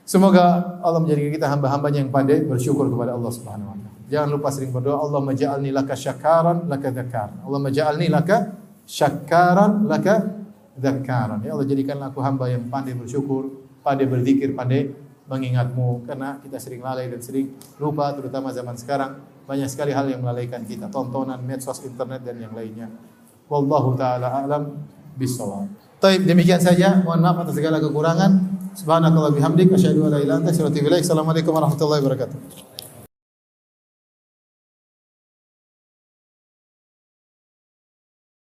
Semoga Allah menjadikan kita hamba-hambanya yang pandai bersyukur kepada Allah Subhanahu wa taala. Jangan lupa sering berdoa, Allah maj'alni laka syakaran laka dzakar. Allah maj'alni laka syakaran laka dzakaran. Ya Allah jadikanlah aku hamba yang pandai bersyukur, pandai berzikir, pandai mengingatmu karena kita sering lalai dan sering lupa terutama zaman sekarang banyak sekali hal yang melalaikan kita tontonan medsos internet dan yang lainnya wallahu taala alam bisawab. Taib demikian saja. Mohon maaf atas segala kekurangan. Subhanakallah bihamdik asyhadu an la ilaha warahmatullahi wabarakatuh.